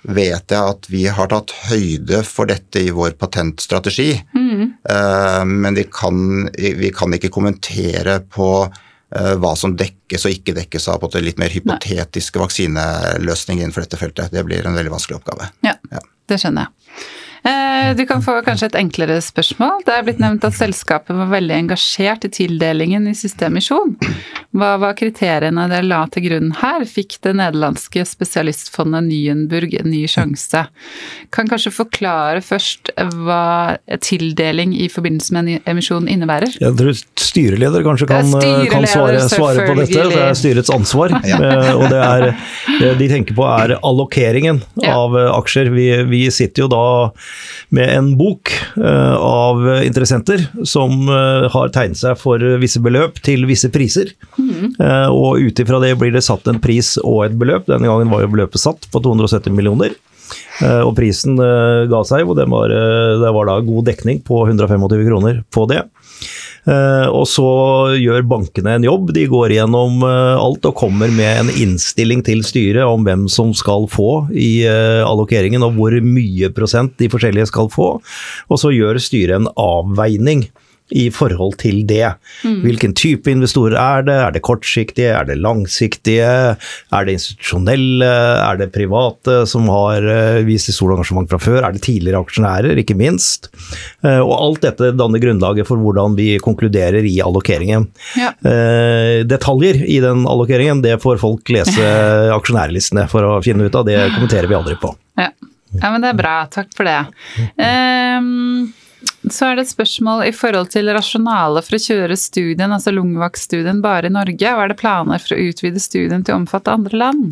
vet jeg at vi har tatt høyde for dette i vår patentstrategi. Eh, men vi kan, vi kan ikke kommentere på hva som dekkes og ikke dekkes av på en litt mer hypotetiske vaksineløsninger innenfor dette feltet. Det blir en veldig vanskelig oppgave. Ja, det skjønner jeg. Eh, Du kan få kanskje et enklere spørsmål. Det er blitt nevnt at selskapet var veldig engasjert i tildelingen i siste emisjon. Hva var kriteriene dere la til grunn her? Fikk det nederlandske spesialistfondet Nyenburg en ny sjanse? Kan kanskje forklare først hva tildeling i forbindelse med en emisjon innebærer? Jeg tror styreleder kanskje kan, styreleder, kan svare, svare på dette. Det er styrets ansvar. Ja. Og det er, det de tenker på er allokeringen Ja. av eh, aksjer. Vi, vi sitter jo da med en bok eh, av interessenter som eh, har tegnet seg for visse beløp til visse priser. Mm. Og ut ifra det blir det satt en pris og et beløp. Denne gangen var jo beløpet satt på 270 millioner. Og prisen ga seg, og det var, det var da god dekning på 125 kroner på det. Eh, Og så gjør bankene en jobb. De går gjennom eh, alt og kommer med en innstilling til styret om hvem som skal få i eh, allokeringen, og hvor mye prosent de forskjellige skal få. Og så gjør styret en avveining i forhold til det. Hvilken type investorer er det? Er det kortsiktige? Er det langsiktige? Er det institusjonelle? Er det private som har eh, vist stort engasjement fra før? Er det tidligere aksjonærer, ikke minst? Eh, Og alt dette danner grunnlaget for hvordan vi konkluderer i allokeringen. Ja. Eh, Detaljer i den allokeringen, det får folk lese aksjonærlistene for å finne ut av. Det kommenterer vi aldri på. Ja. ja, men det er bra. Takk for det. Ehm, så er det et spørsmål i forhold til rasjonale for å kjøre studien, altså Lungevak-studien, bare i Norge. Og er det planer for å utvide studien til å omfatte andre land?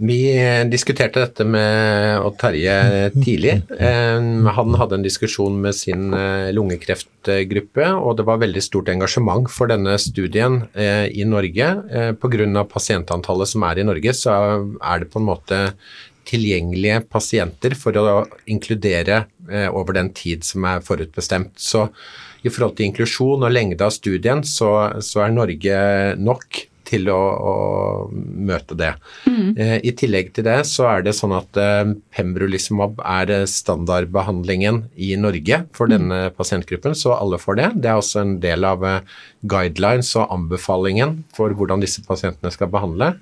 Vi diskuterte dette med Odd Terje tidlig. Eh, Han hadde en diskusjon med sin eh, lungekreftgruppe, og det var veldig stort engasjement for denne studien eh, i Norge. Eh, Pga. pasientantallet som er i Norge, så er det på en måte tilgjengelige pasienter for å inkludere eh, over den tid som er forutbestemt. Så i forhold til inklusjon og lengde av studien, så, så er Norge nok til å, å møte det. Eh, I tillegg til det så er det sånn at eh, pembrolizumab er eh, standardbehandlingen i Norge for denne pasientgruppen, så alle får det. Det er også en del av eh, guidelines og anbefalingen for hvordan disse pasientene skal behandle.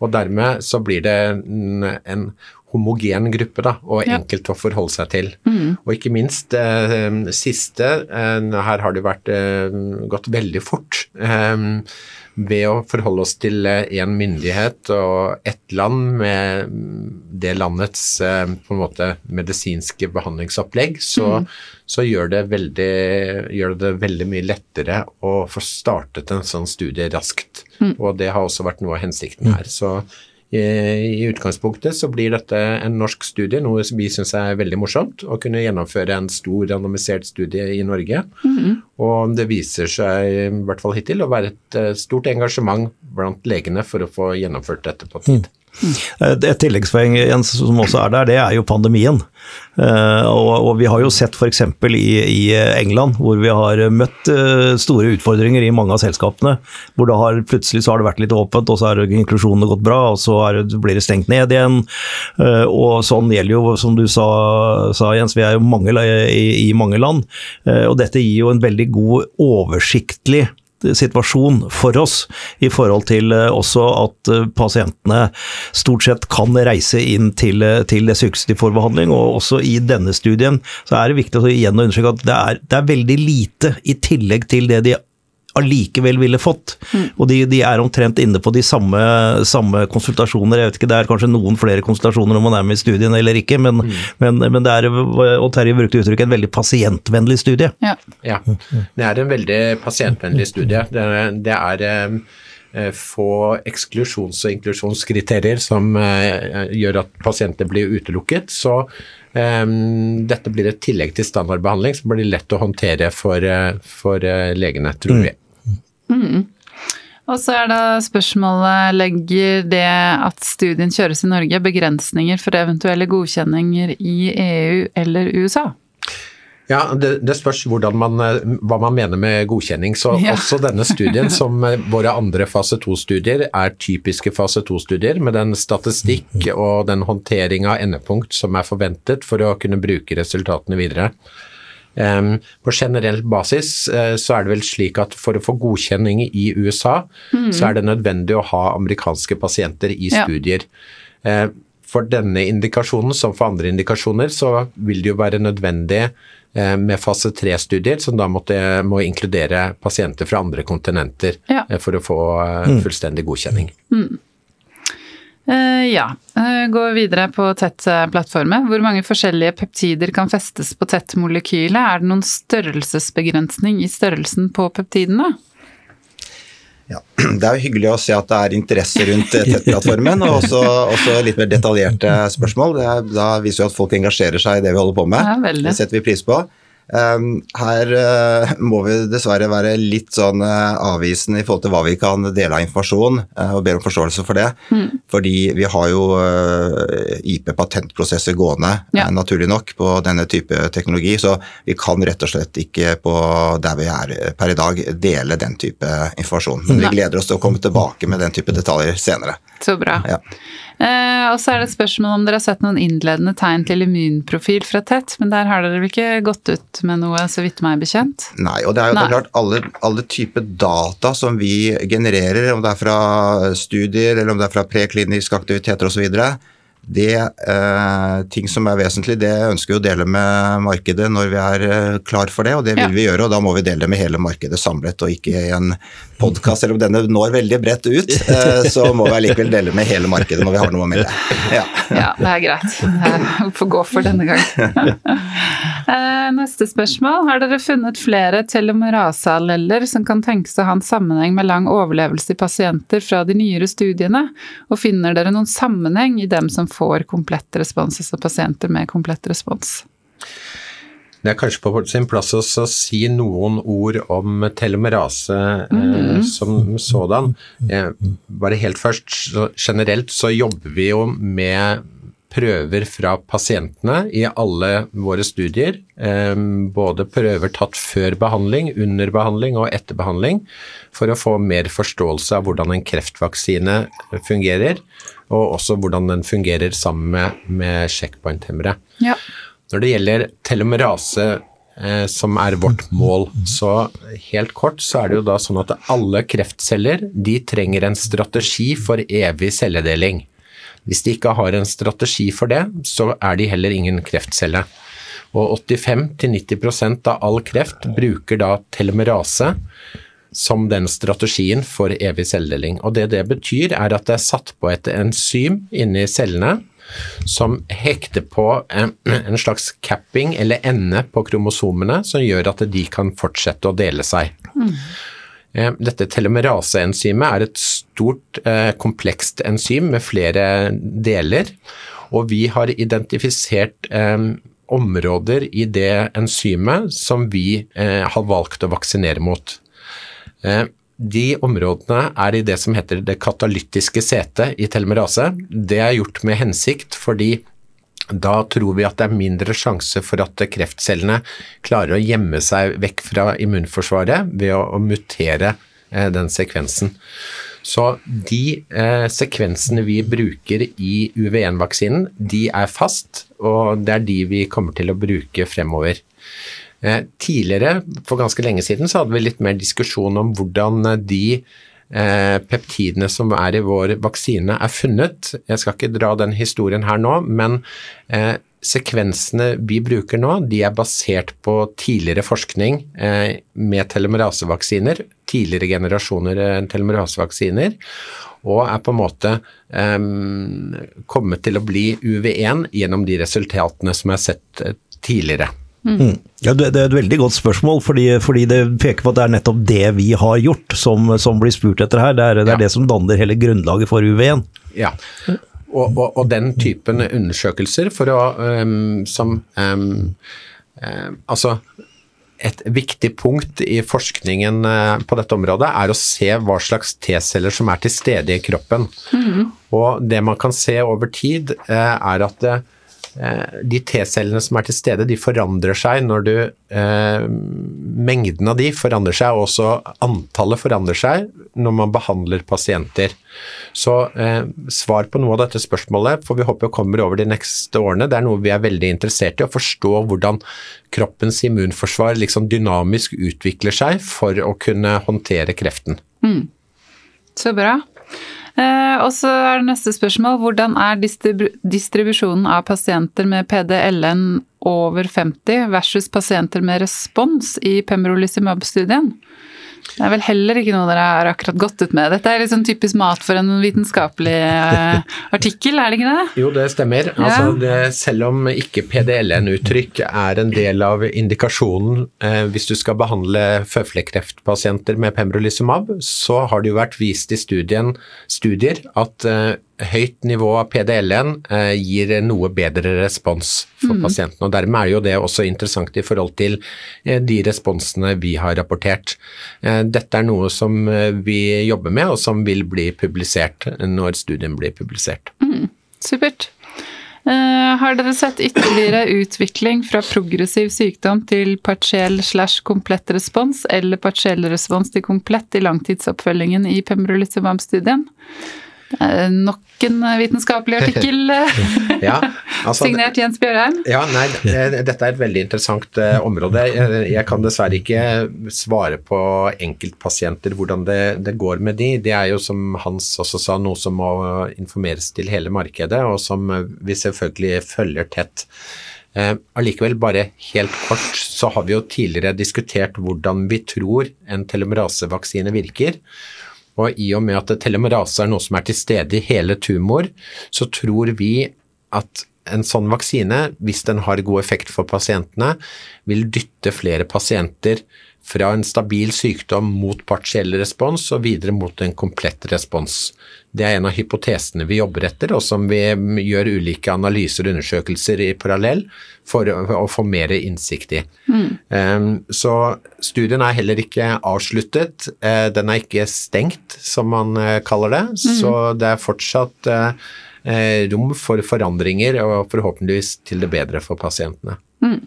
Og dermed så blir det en, en homogen gruppe da, og Ja. enkelt å forholde seg til. Og ikke minst eh, siste, eh, her har det vært eh, gått veldig fort. Eh, ved å forholde oss til én myndighet og ett land med det landets eh, på en måte medisinske behandlingsopplegg, så, så gjør, det veldig, gjør det veldig mye lettere å få startet en sånn studie raskt. Og det har også vært noe av hensikten her. Så i, i utgangspunktet så blir dette en norsk studie, noe som vi syns er veldig morsomt. Å kunne gjennomføre en stor randomisert studie i Norge. Og det viser seg, i hvert fall hittil, å være et eh, stort engasjement blant legene for å få gjennomført dette på tid. Et, et tilleggspoeng Jens, som også er der, det er jo pandemien. Eh, og, vi har jo sett f.eks. I, i England, hvor vi har møtt eh, store utfordringer i mange av selskapene. Hvor det har, plutselig så har det vært litt åpent, og så har inklusjonene gått bra, og så det- blir det stengt ned igjen. Eh, og sånn gjelder jo, som du sa, sa Jens, vi er jo mange i, i mange land. Og dette gir jo en veldig god oversiktlig situasjon for oss i forhold til eh, også at eh, pasientene stort sett kan reise inn til, eh, til sykehuset de får behandling. Og også i denne studien så er det viktig å igjen understreke at det er, det er veldig lite i tillegg til det de allikevel ville fått. Og de, de, er omtrent inne på de samme, samme, konsultasjoner. Jeg vet ikke, Det er kanskje noen flere konsultasjoner om man er med i studien eller ikke, men, mm. men, men det er, og Terje brukte uttrykket, en veldig pasientvennlig studie. Ja. ja. det er en veldig pasientvennlig studie. Det er, det er eh, få eksklusjons- og inklusjonskriterier som eh, gjør at pasienter blir utelukket. Så dette blir et tillegg til standardbehandling som blir lett å håndtere for, for legene, tror vi. Mm. Og så er da spørsmålet legger det at studien kjøres i Norge begrensninger for eventuelle godkjenninger i EU eller USA? Ja, det, det spørs man, hva man mener med godkjenning. Så ja. også denne studien, som våre andre fase 2-studier, er typiske fase 2-studier med den statistikk og den håndtering av endepunkt som er forventet for å kunne bruke resultatene videre. På generell basis uh, så er det vel slik at for å få godkjenning i USA, mm. så er det nødvendig å ha amerikanske pasienter i studier. Ja. Uh, for denne indikasjonen, som for andre indikasjoner, så vil det jo være nødvendig eh, med fase tre-studier, som da måtte, må inkludere pasienter fra andre kontinenter ja. for å få mm. fullstendig godkjenning. Mm. Uh, ja. Uh, gå videre på TET-plattformen. Hvor mange forskjellige peptider kan festes på TET-molekylet? Er det noen størrelsesbegrensning i størrelsen på peptidene? Ja, Det er jo hyggelig å se at det er interesse rundt eh, TET-plattformen, og også, også, litt mer detaljerte spørsmål. Er, da viser jo at folk engasjerer seg i det vi holder på med. Ja, det setter vi pris på. Ehm, her eh, må vi dessverre være litt sånn eh, avvisende i forhold til hva vi kan dele av informasjon, eh, og ber om forståelse for det. Mm. Fordi vi har jo IP-patentprosesser gående, ja. naturlig nok, på denne type teknologi. Så vi kan rett og slett ikke på der vi er per i dag, dele den type informasjon. Men vi gleder oss til å komme tilbake med den type detaljer senere. Så bra. Ja. Eh, og så er det et spørsmål om dere har sett noen innledende tegn til immunprofil fra tett, men der har dere vel ikke gått ut med noe, så vidt meg bekjent? Nei, og det er jo det er klart alle, alle typer data som vi genererer, om det er fra studier eller om det er fra prekliniske aktiviteter osv., det eh, ting som er vesentlig, det ønsker vi å dele med markedet når vi er eh, klar for det, og det vil ja. vi gjøre. og Da må vi dele det med hele markedet samlet, og ikke i en podkast. Selv om denne når veldig bredt ut, eh, så må vi allikevel dele med hele markedet når vi har noe med det. Ja, ja det er greit. Vi får gå for denne gang. Eh, neste spørsmål. Har dere funnet flere telomerase-alleller som kan tenkes å ha en sammenheng med lang overlevelse i pasienter fra de nyere studiene, og finner dere noen sammenheng i dem som får komplett respons, altså pasienter med komplett respons. Det er kanskje på sin plass å si noen ord om telomerase eh, mm. som sådan. Eh, bare helt først, så generelt så jobber vi jo med prøver fra pasientene i alle våre studier. Eh, både prøver tatt før behandling, under behandling og etter behandling, for å få mer forståelse av hvordan en kreftvaksine fungerer og også hvordan den fungerer sammen med, med checkpoint-hemmere. Ja. Når det gjelder telomerase, eh, som er vårt mål, så helt kort så er det jo da sånn at alle kreftceller de trenger en strategi for evig celledeling. Hvis de ikke har en strategi for det, så er de heller ingen kreftcelle. Og 85-90% av all kreft bruker da telomerase som den strategien for evig celledeling. Og det det betyr, er at det er satt på et enzym inni cellene som hekter på en, en, slags capping eller ende på kromosomene som gjør at de kan fortsette å dele seg. Mm. Dette telomeraseenzymet er et stort, eh, komplekst enzym med flere deler, og vi har identifisert eh, områder i det enzymet som vi eh, har valgt å vaksinere mot. Eh, de områdene er i det som heter det katalytiske setet i telomerase. Det er gjort med hensikt fordi da tror vi at det er mindre sjanse for at kreftcellene klarer å gjemme seg vekk fra immunforsvaret ved å, mutere eh, den sekvensen. Så de eh, sekvensene vi bruker i UV1-vaksinen, de er fast, og det er de vi kommer til å bruke fremover. Eh, tidligere, for ganske lenge siden, så hadde vi litt mer diskusjon om hvordan eh, de eh, peptidene som er i vår vaksine er funnet. Jeg skal ikke dra den historien her nå, men sekvensene vi bruker nå, de er basert på tidligere forskning med telomerasevaksiner, tidligere generasjoner telomerasevaksiner, og er på en måte um, kommet til å bli UV1 gjennom de resultatene som er sett tidligere. Mm. Ja, det, er et veldig godt spørsmål, fordi, fordi, det peker på at det er nettopp det vi har gjort som, som blir spurt etter her. Det er, det, er ja. det som danner hele grunnlaget for UV1. Ja, og, og, og, den typen undersøkelser for å um, som um, um, Altså et viktig punkt i forskningen uh, på dette området er å se hva slags T-celler som er til stede i kroppen. Mm. Og det man kan se over tid, uh, er at uh, Eh, de T-cellene som er til stede, de forandrer seg når du eh, Mengden av de forandrer seg, og også antallet forandrer seg når man behandler pasienter. Så eh, svar på noe av dette spørsmålet får vi håpe kommer over de neste årene. Det er noe vi er veldig interessert i, å forstå hvordan kroppens immunforsvar liksom dynamisk utvikler seg for å kunne håndtere kreften. Mm. Så bra. Eh, og så er det neste spørsmål. Hvordan er distribusjonen av pasienter med PDLN over 50 versus pasienter med respons i pembrolizumab-studien? Det er vel heller ikke noe dere har akkurat gått ut med. Dette er liksom typisk mat for en vitenskapelig uh, artikkel, er det ikke det? Jo, det stemmer. Ja. Altså, det, selv om ikke PDLN-uttrykk er en del av indikasjonen eh, hvis du skal behandle føflekkreftpasienter med pembrolizumab, så har det jo vært vist i studien, studier at eh, høyt nivå av PDL-en eh, gir noe bedre respons for mm. pasienten. og Dermed er jo det også interessant i forhold til eh, de responsene vi har rapportert. Eh, dette er noe som eh, vi jobber med, og som vil bli publisert når studien blir publisert. Mm. Supert. Uh, har dere sett ytterligere utvikling fra progressiv sykdom til partiell slash komplett respons, eller partiell respons til komplett i langtidsoppfølgingen i pembrolizumab-studien? Eh, nok en vitenskapelig artikkel ja, altså, signert Jens Bjørheim. Ja, nei, Dette er et veldig interessant uh, område. Jeg kan dessverre ikke svare på enkeltpasienter hvordan det, det, går med de. Det er jo som Hans også sa, noe som må informeres til hele markedet, og som vi selvfølgelig følger tett. Uh, allikevel, bare helt kort, så har vi jo tidligere diskutert hvordan vi tror en telomerasevaksine virker. Og i og med at telomerase er noe som er til stede i hele tumor, så tror vi at en sånn vaksine, hvis den har god effekt for pasientene, vil dytte flere pasienter fra en stabil sykdom mot partiell respons og videre mot en komplett respons. Det er en av hypotesene vi jobber etter, og som vi gjør ulike analyser og undersøkelser i parallell for å, få mer innsikt i. Mm. Um, så studien er heller ikke avsluttet. Uh, den er ikke stengt, som man uh, kaller det. Mm. Så det er fortsatt uh, rom for forandringer, og forhåpentligvis til det bedre for pasientene. Mm.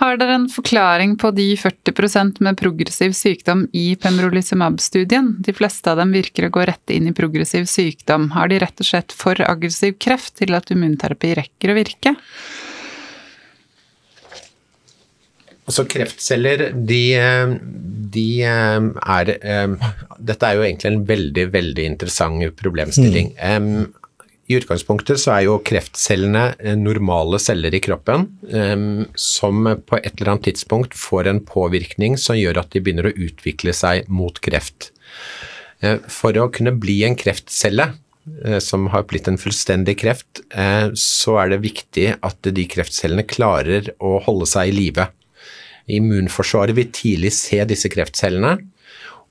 Har dere en forklaring på de 40% med progressiv sykdom i pembrolizumab-studien? De fleste av dem virker å gå rett inn i progressiv sykdom. Har de rett og slett for aggressiv kreft til at immunterapi rekker å virke? Altså Kreftceller, de, de, er Dette er jo egentlig en veldig, veldig interessant problemstilling. Mm. I utgangspunktet så er jo kreftcellene eh, normale celler i kroppen um, som på et eller annet tidspunkt får en påvirkning som gjør at de begynner å utvikle seg mot kreft. Uh, for å kunne bli en kreftcelle som har blitt en fullstendig kreft, så er det viktig at de kreftcellene klarer å holde seg i live. Immunforsvaret vil tidlig se disse kreftcellene,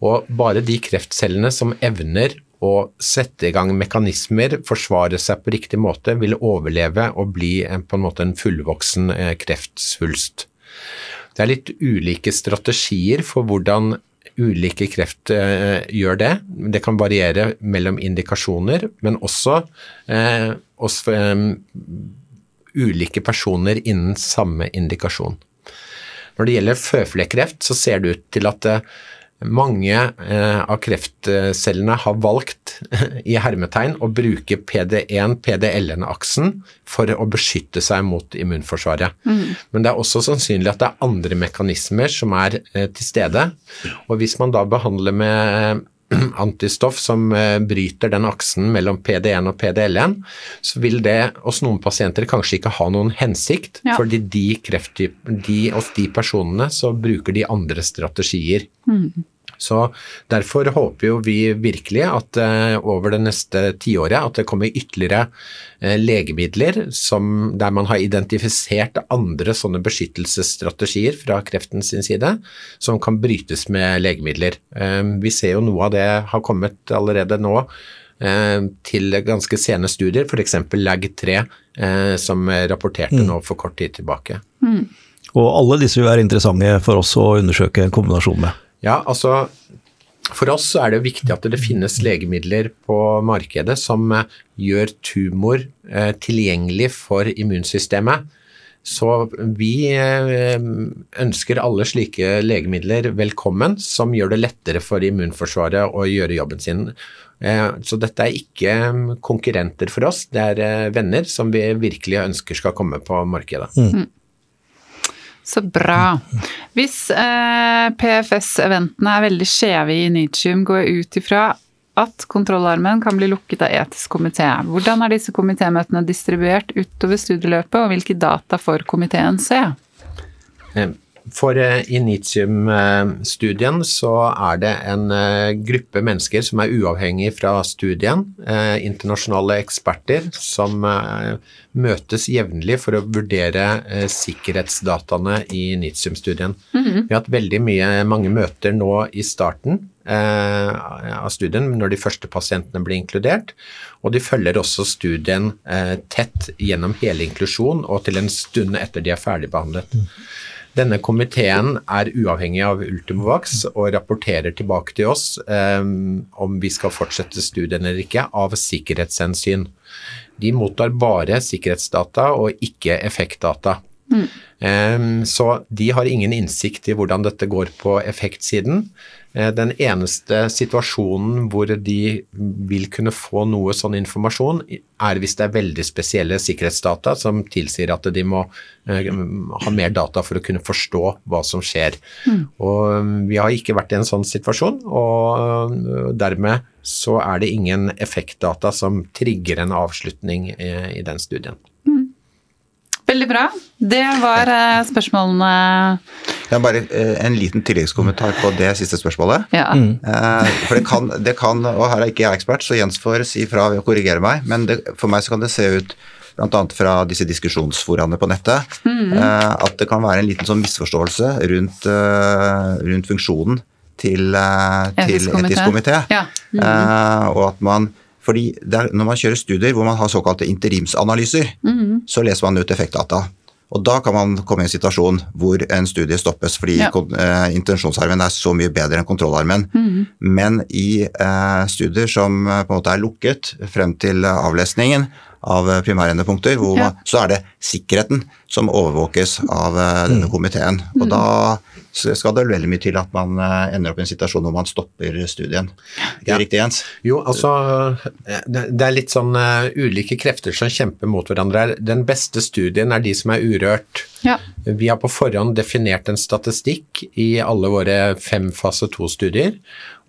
og bare de kreftcellene som evner å sette i gang mekanismer, forsvare seg på riktig måte, vil overleve og bli en, på en måte en fullvoksen eh, kreftsvulst. Det er litt ulike strategier for hvordan ulike kreft eh, gjør det. Det kan variere mellom indikasjoner, men også eh, oss, eh, ulike personer innen samme indikasjon. Når det gjelder føflekkreft, så ser det ut til at eh, mange eh, av kreftcellene har valgt i hermetegn å bruke PD1-PDLN-aksen for å beskytte seg mot immunforsvaret. Mm. Men det er også sannsynlig at det er andre mekanismer som er eh, til stede. Og hvis man da behandler med antistoff som eh, bryter den aksen mellom PD1 og PDL1, så vil det hos noen pasienter kanskje ikke ha noen hensikt, Ja. fordi de de, hos de personene så bruker de andre strategier. Så Derfor håper jo vi virkelig at eh, over det neste tiåret at det kommer ytterligere eh, legemidler som, der man har identifisert andre sånne beskyttelsesstrategier fra kreften sin side, som kan brytes med legemidler. Eh, vi ser jo noe av det har kommet allerede nå eh, til ganske sene studier, f.eks. LAG3, eh, som rapporterte nå for kort tid tilbake. Og alle disse vil være interessante for oss å undersøke en kombinasjon med. Ja, altså for oss er det viktig at det finnes legemidler på markedet som eh, gjør tumor eh, tilgjengelig for immunsystemet. Så vi eh, ønsker alle slike legemidler velkommen, som gjør det lettere for immunforsvaret å gjøre jobben sin. Så dette er ikke mm, konkurrenter for oss, det er venner som vi virkelig ønsker skal komme på markedet. Så bra. Hvis eh, PFS-eventene er veldig skjeve i Nitium, går jeg ut ifra at kontrollarmen kan bli lukket av etisk komité. Hvordan er disse komitémøtene distribuert utover studieløpet, og hvilke data får komiteen se? For eh, Initium-studien så er det en eh, gruppe mennesker som er uavhengig fra studien, eh, internasjonale eksperter som møtes jevnlig for å vurdere sikkerhetsdataene i Initium-studien. Vi har hatt veldig mye, mange møter nå i starten av studien når de første pasientene blir inkludert, og de følger også studien tett gjennom hele inklusjon og til en stund etter de er ferdigbehandlet. Denne komiteen er uavhengig av Ultimovax og rapporterer tilbake til oss um, om vi skal fortsette studien eller ikke, av sikkerhetshensyn. De mottar bare sikkerhetsdata og ikke effektdata. Eh, så de har ingen innsikt i hvordan dette går på effektsiden. Eh, Den eneste situasjonen hvor de vil kunne få noe sånn informasjon, er hvis det er veldig spesielle sikkerhetsdata som tilsier at de må eh, ha mer data for å kunne forstå hva som skjer. Og eh, vi har ikke vært i en sånn situasjon, og dermed så er det ingen effektdata som trigger en avslutning i den studien. Veldig bra. Det var eh, spørsmålene er bare eh, en liten tilleggskommentar på det siste spørsmålet. Ja. Mm. For det kan, det kan, og her er ikke jeg ekspert, så Jens får si fra ved å korrigere meg, men det, for meg så kan det se ut bl.a. fra disse diskusjonsforaene på nettet, mm. at det kan være en liten sånn misforståelse rundt, eh, rundt funksjonen til, eh, til Etisk komité. Ja. mm. og at man fordi det er, Når man kjører studier hvor man har såkalte interimsanalyser, så leser man ut effektdata. Og Da kan man komme i en situasjon hvor en studie stoppes fordi Ja. eh, intensjonsarmen er så mye bedre enn kontrollarmen. Men i eh, studier som eh, på en måte er lukket frem til avlesningen av eh, primærendepunkter, Ja. man, så er det sikkerheten som overvåkes av eh, denne komiteen. Og da så skal det veldig mye til at man eh, ender opp i en situasjon hvor man stopper studien. Ikke Ja. riktig, Jens? Jo, altså eh, det er litt sånn uh, ulike krefter som kjemper mot hverandre her. Den beste studien er de som er urørt. Ja. Vi har på forhånd definert en statistikk i alle våre fem fase to-studier,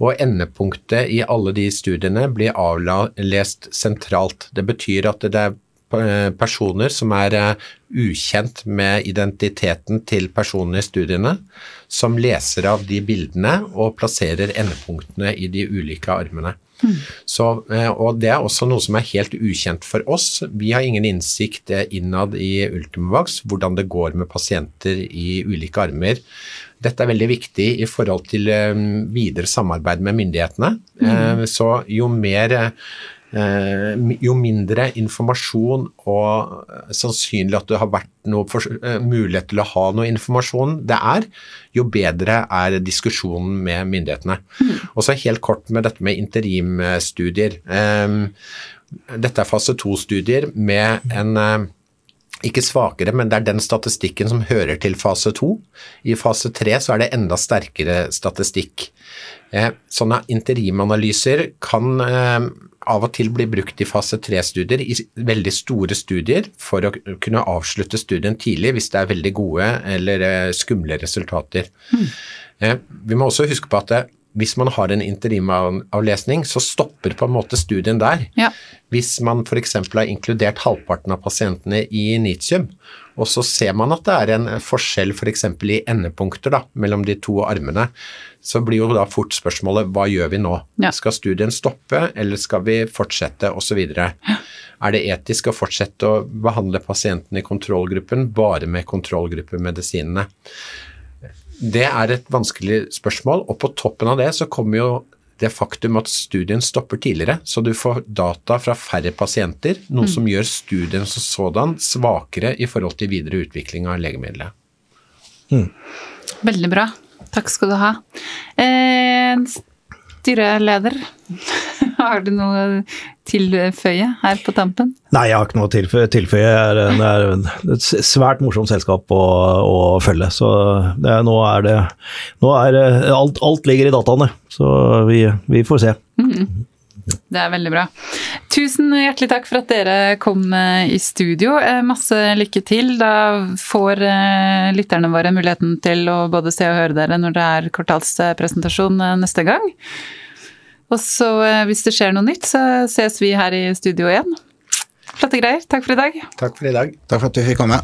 og endepunktet i alle de studiene blir avlest sentralt. Det betyr at det er personer som er eh, ukjent med identiteten til personene i studiene, som leser av de bildene og plasserer endepunktene i de ulike armene. Så, eh, og det er også noe som er helt ukjent for oss. Vi har ingen innsikt eh, innad i Ultimovax hvordan det går med pasienter i ulike armer. Dette er veldig viktig i forhold til eh, videre samarbeid med myndighetene. Mm. Så jo mer eh, jo mindre informasjon og eh, sannsynlig at det har vært noe for, eh, mulighet til å ha noe informasjon det er, jo bedre er diskusjonen med myndighetene. Og så helt kort med dette med interimstudier. Eh, Dette er fase to-studier med en eh, ikke svakere, men det er den statistikken som hører til fase to. I fase tre så er det enda sterkere statistikk. Eh, sånne interimanalyser kan eh, av og til blir brukt i fase tre-studier, i veldig store studier, for å kunne avslutte studien tidlig hvis det er veldig gode eller eh, skumle resultater. Eh, vi må også huske på at det, hvis man har en interimavlesning, så stopper på en måte studien der. Ja. Hvis man f.eks. har inkludert halvparten av pasientene i nitium, og så ser man at det er en forskjell f.eks. For i endepunkter da, mellom de to armene, så blir jo da fort spørsmålet hva gjør vi nå? Ja. Skal studien stoppe, eller skal vi fortsette, osv. Er det etisk å fortsette å behandle pasientene i kontrollgruppen bare med kontrollgruppemedisinene? Det er et vanskelig spørsmål, og på toppen av det så kommer jo det faktum at studien stopper tidligere, så du får data fra færre pasienter, noe som gjør studien som sådan svakere i forhold til videre utvikling av legemiddelet. Veldig bra. Takk skal du ha. Eh, styreleder, har du noe tilføye her på tampen? Nei, jeg har ikke noe å tilføye. tilføye. Det er, et svært morsomt selskap å, å følge. Så det nå er det nå er alt, alt ligger i dataene, så vi, vi får se. Det er veldig bra. Tusen hjertelig takk for at dere kom eh, i studio. Eh, Masse lykke til. Da får eh, lytterne våre muligheten til å både se og høre dere når det er kvartalspresentasjon neste gang. Og så hvis det skjer noe nytt, så ses vi her i studio igjen. Flotte greier. Takk for i dag. Takk for i dag. Takk for at du fikk komme.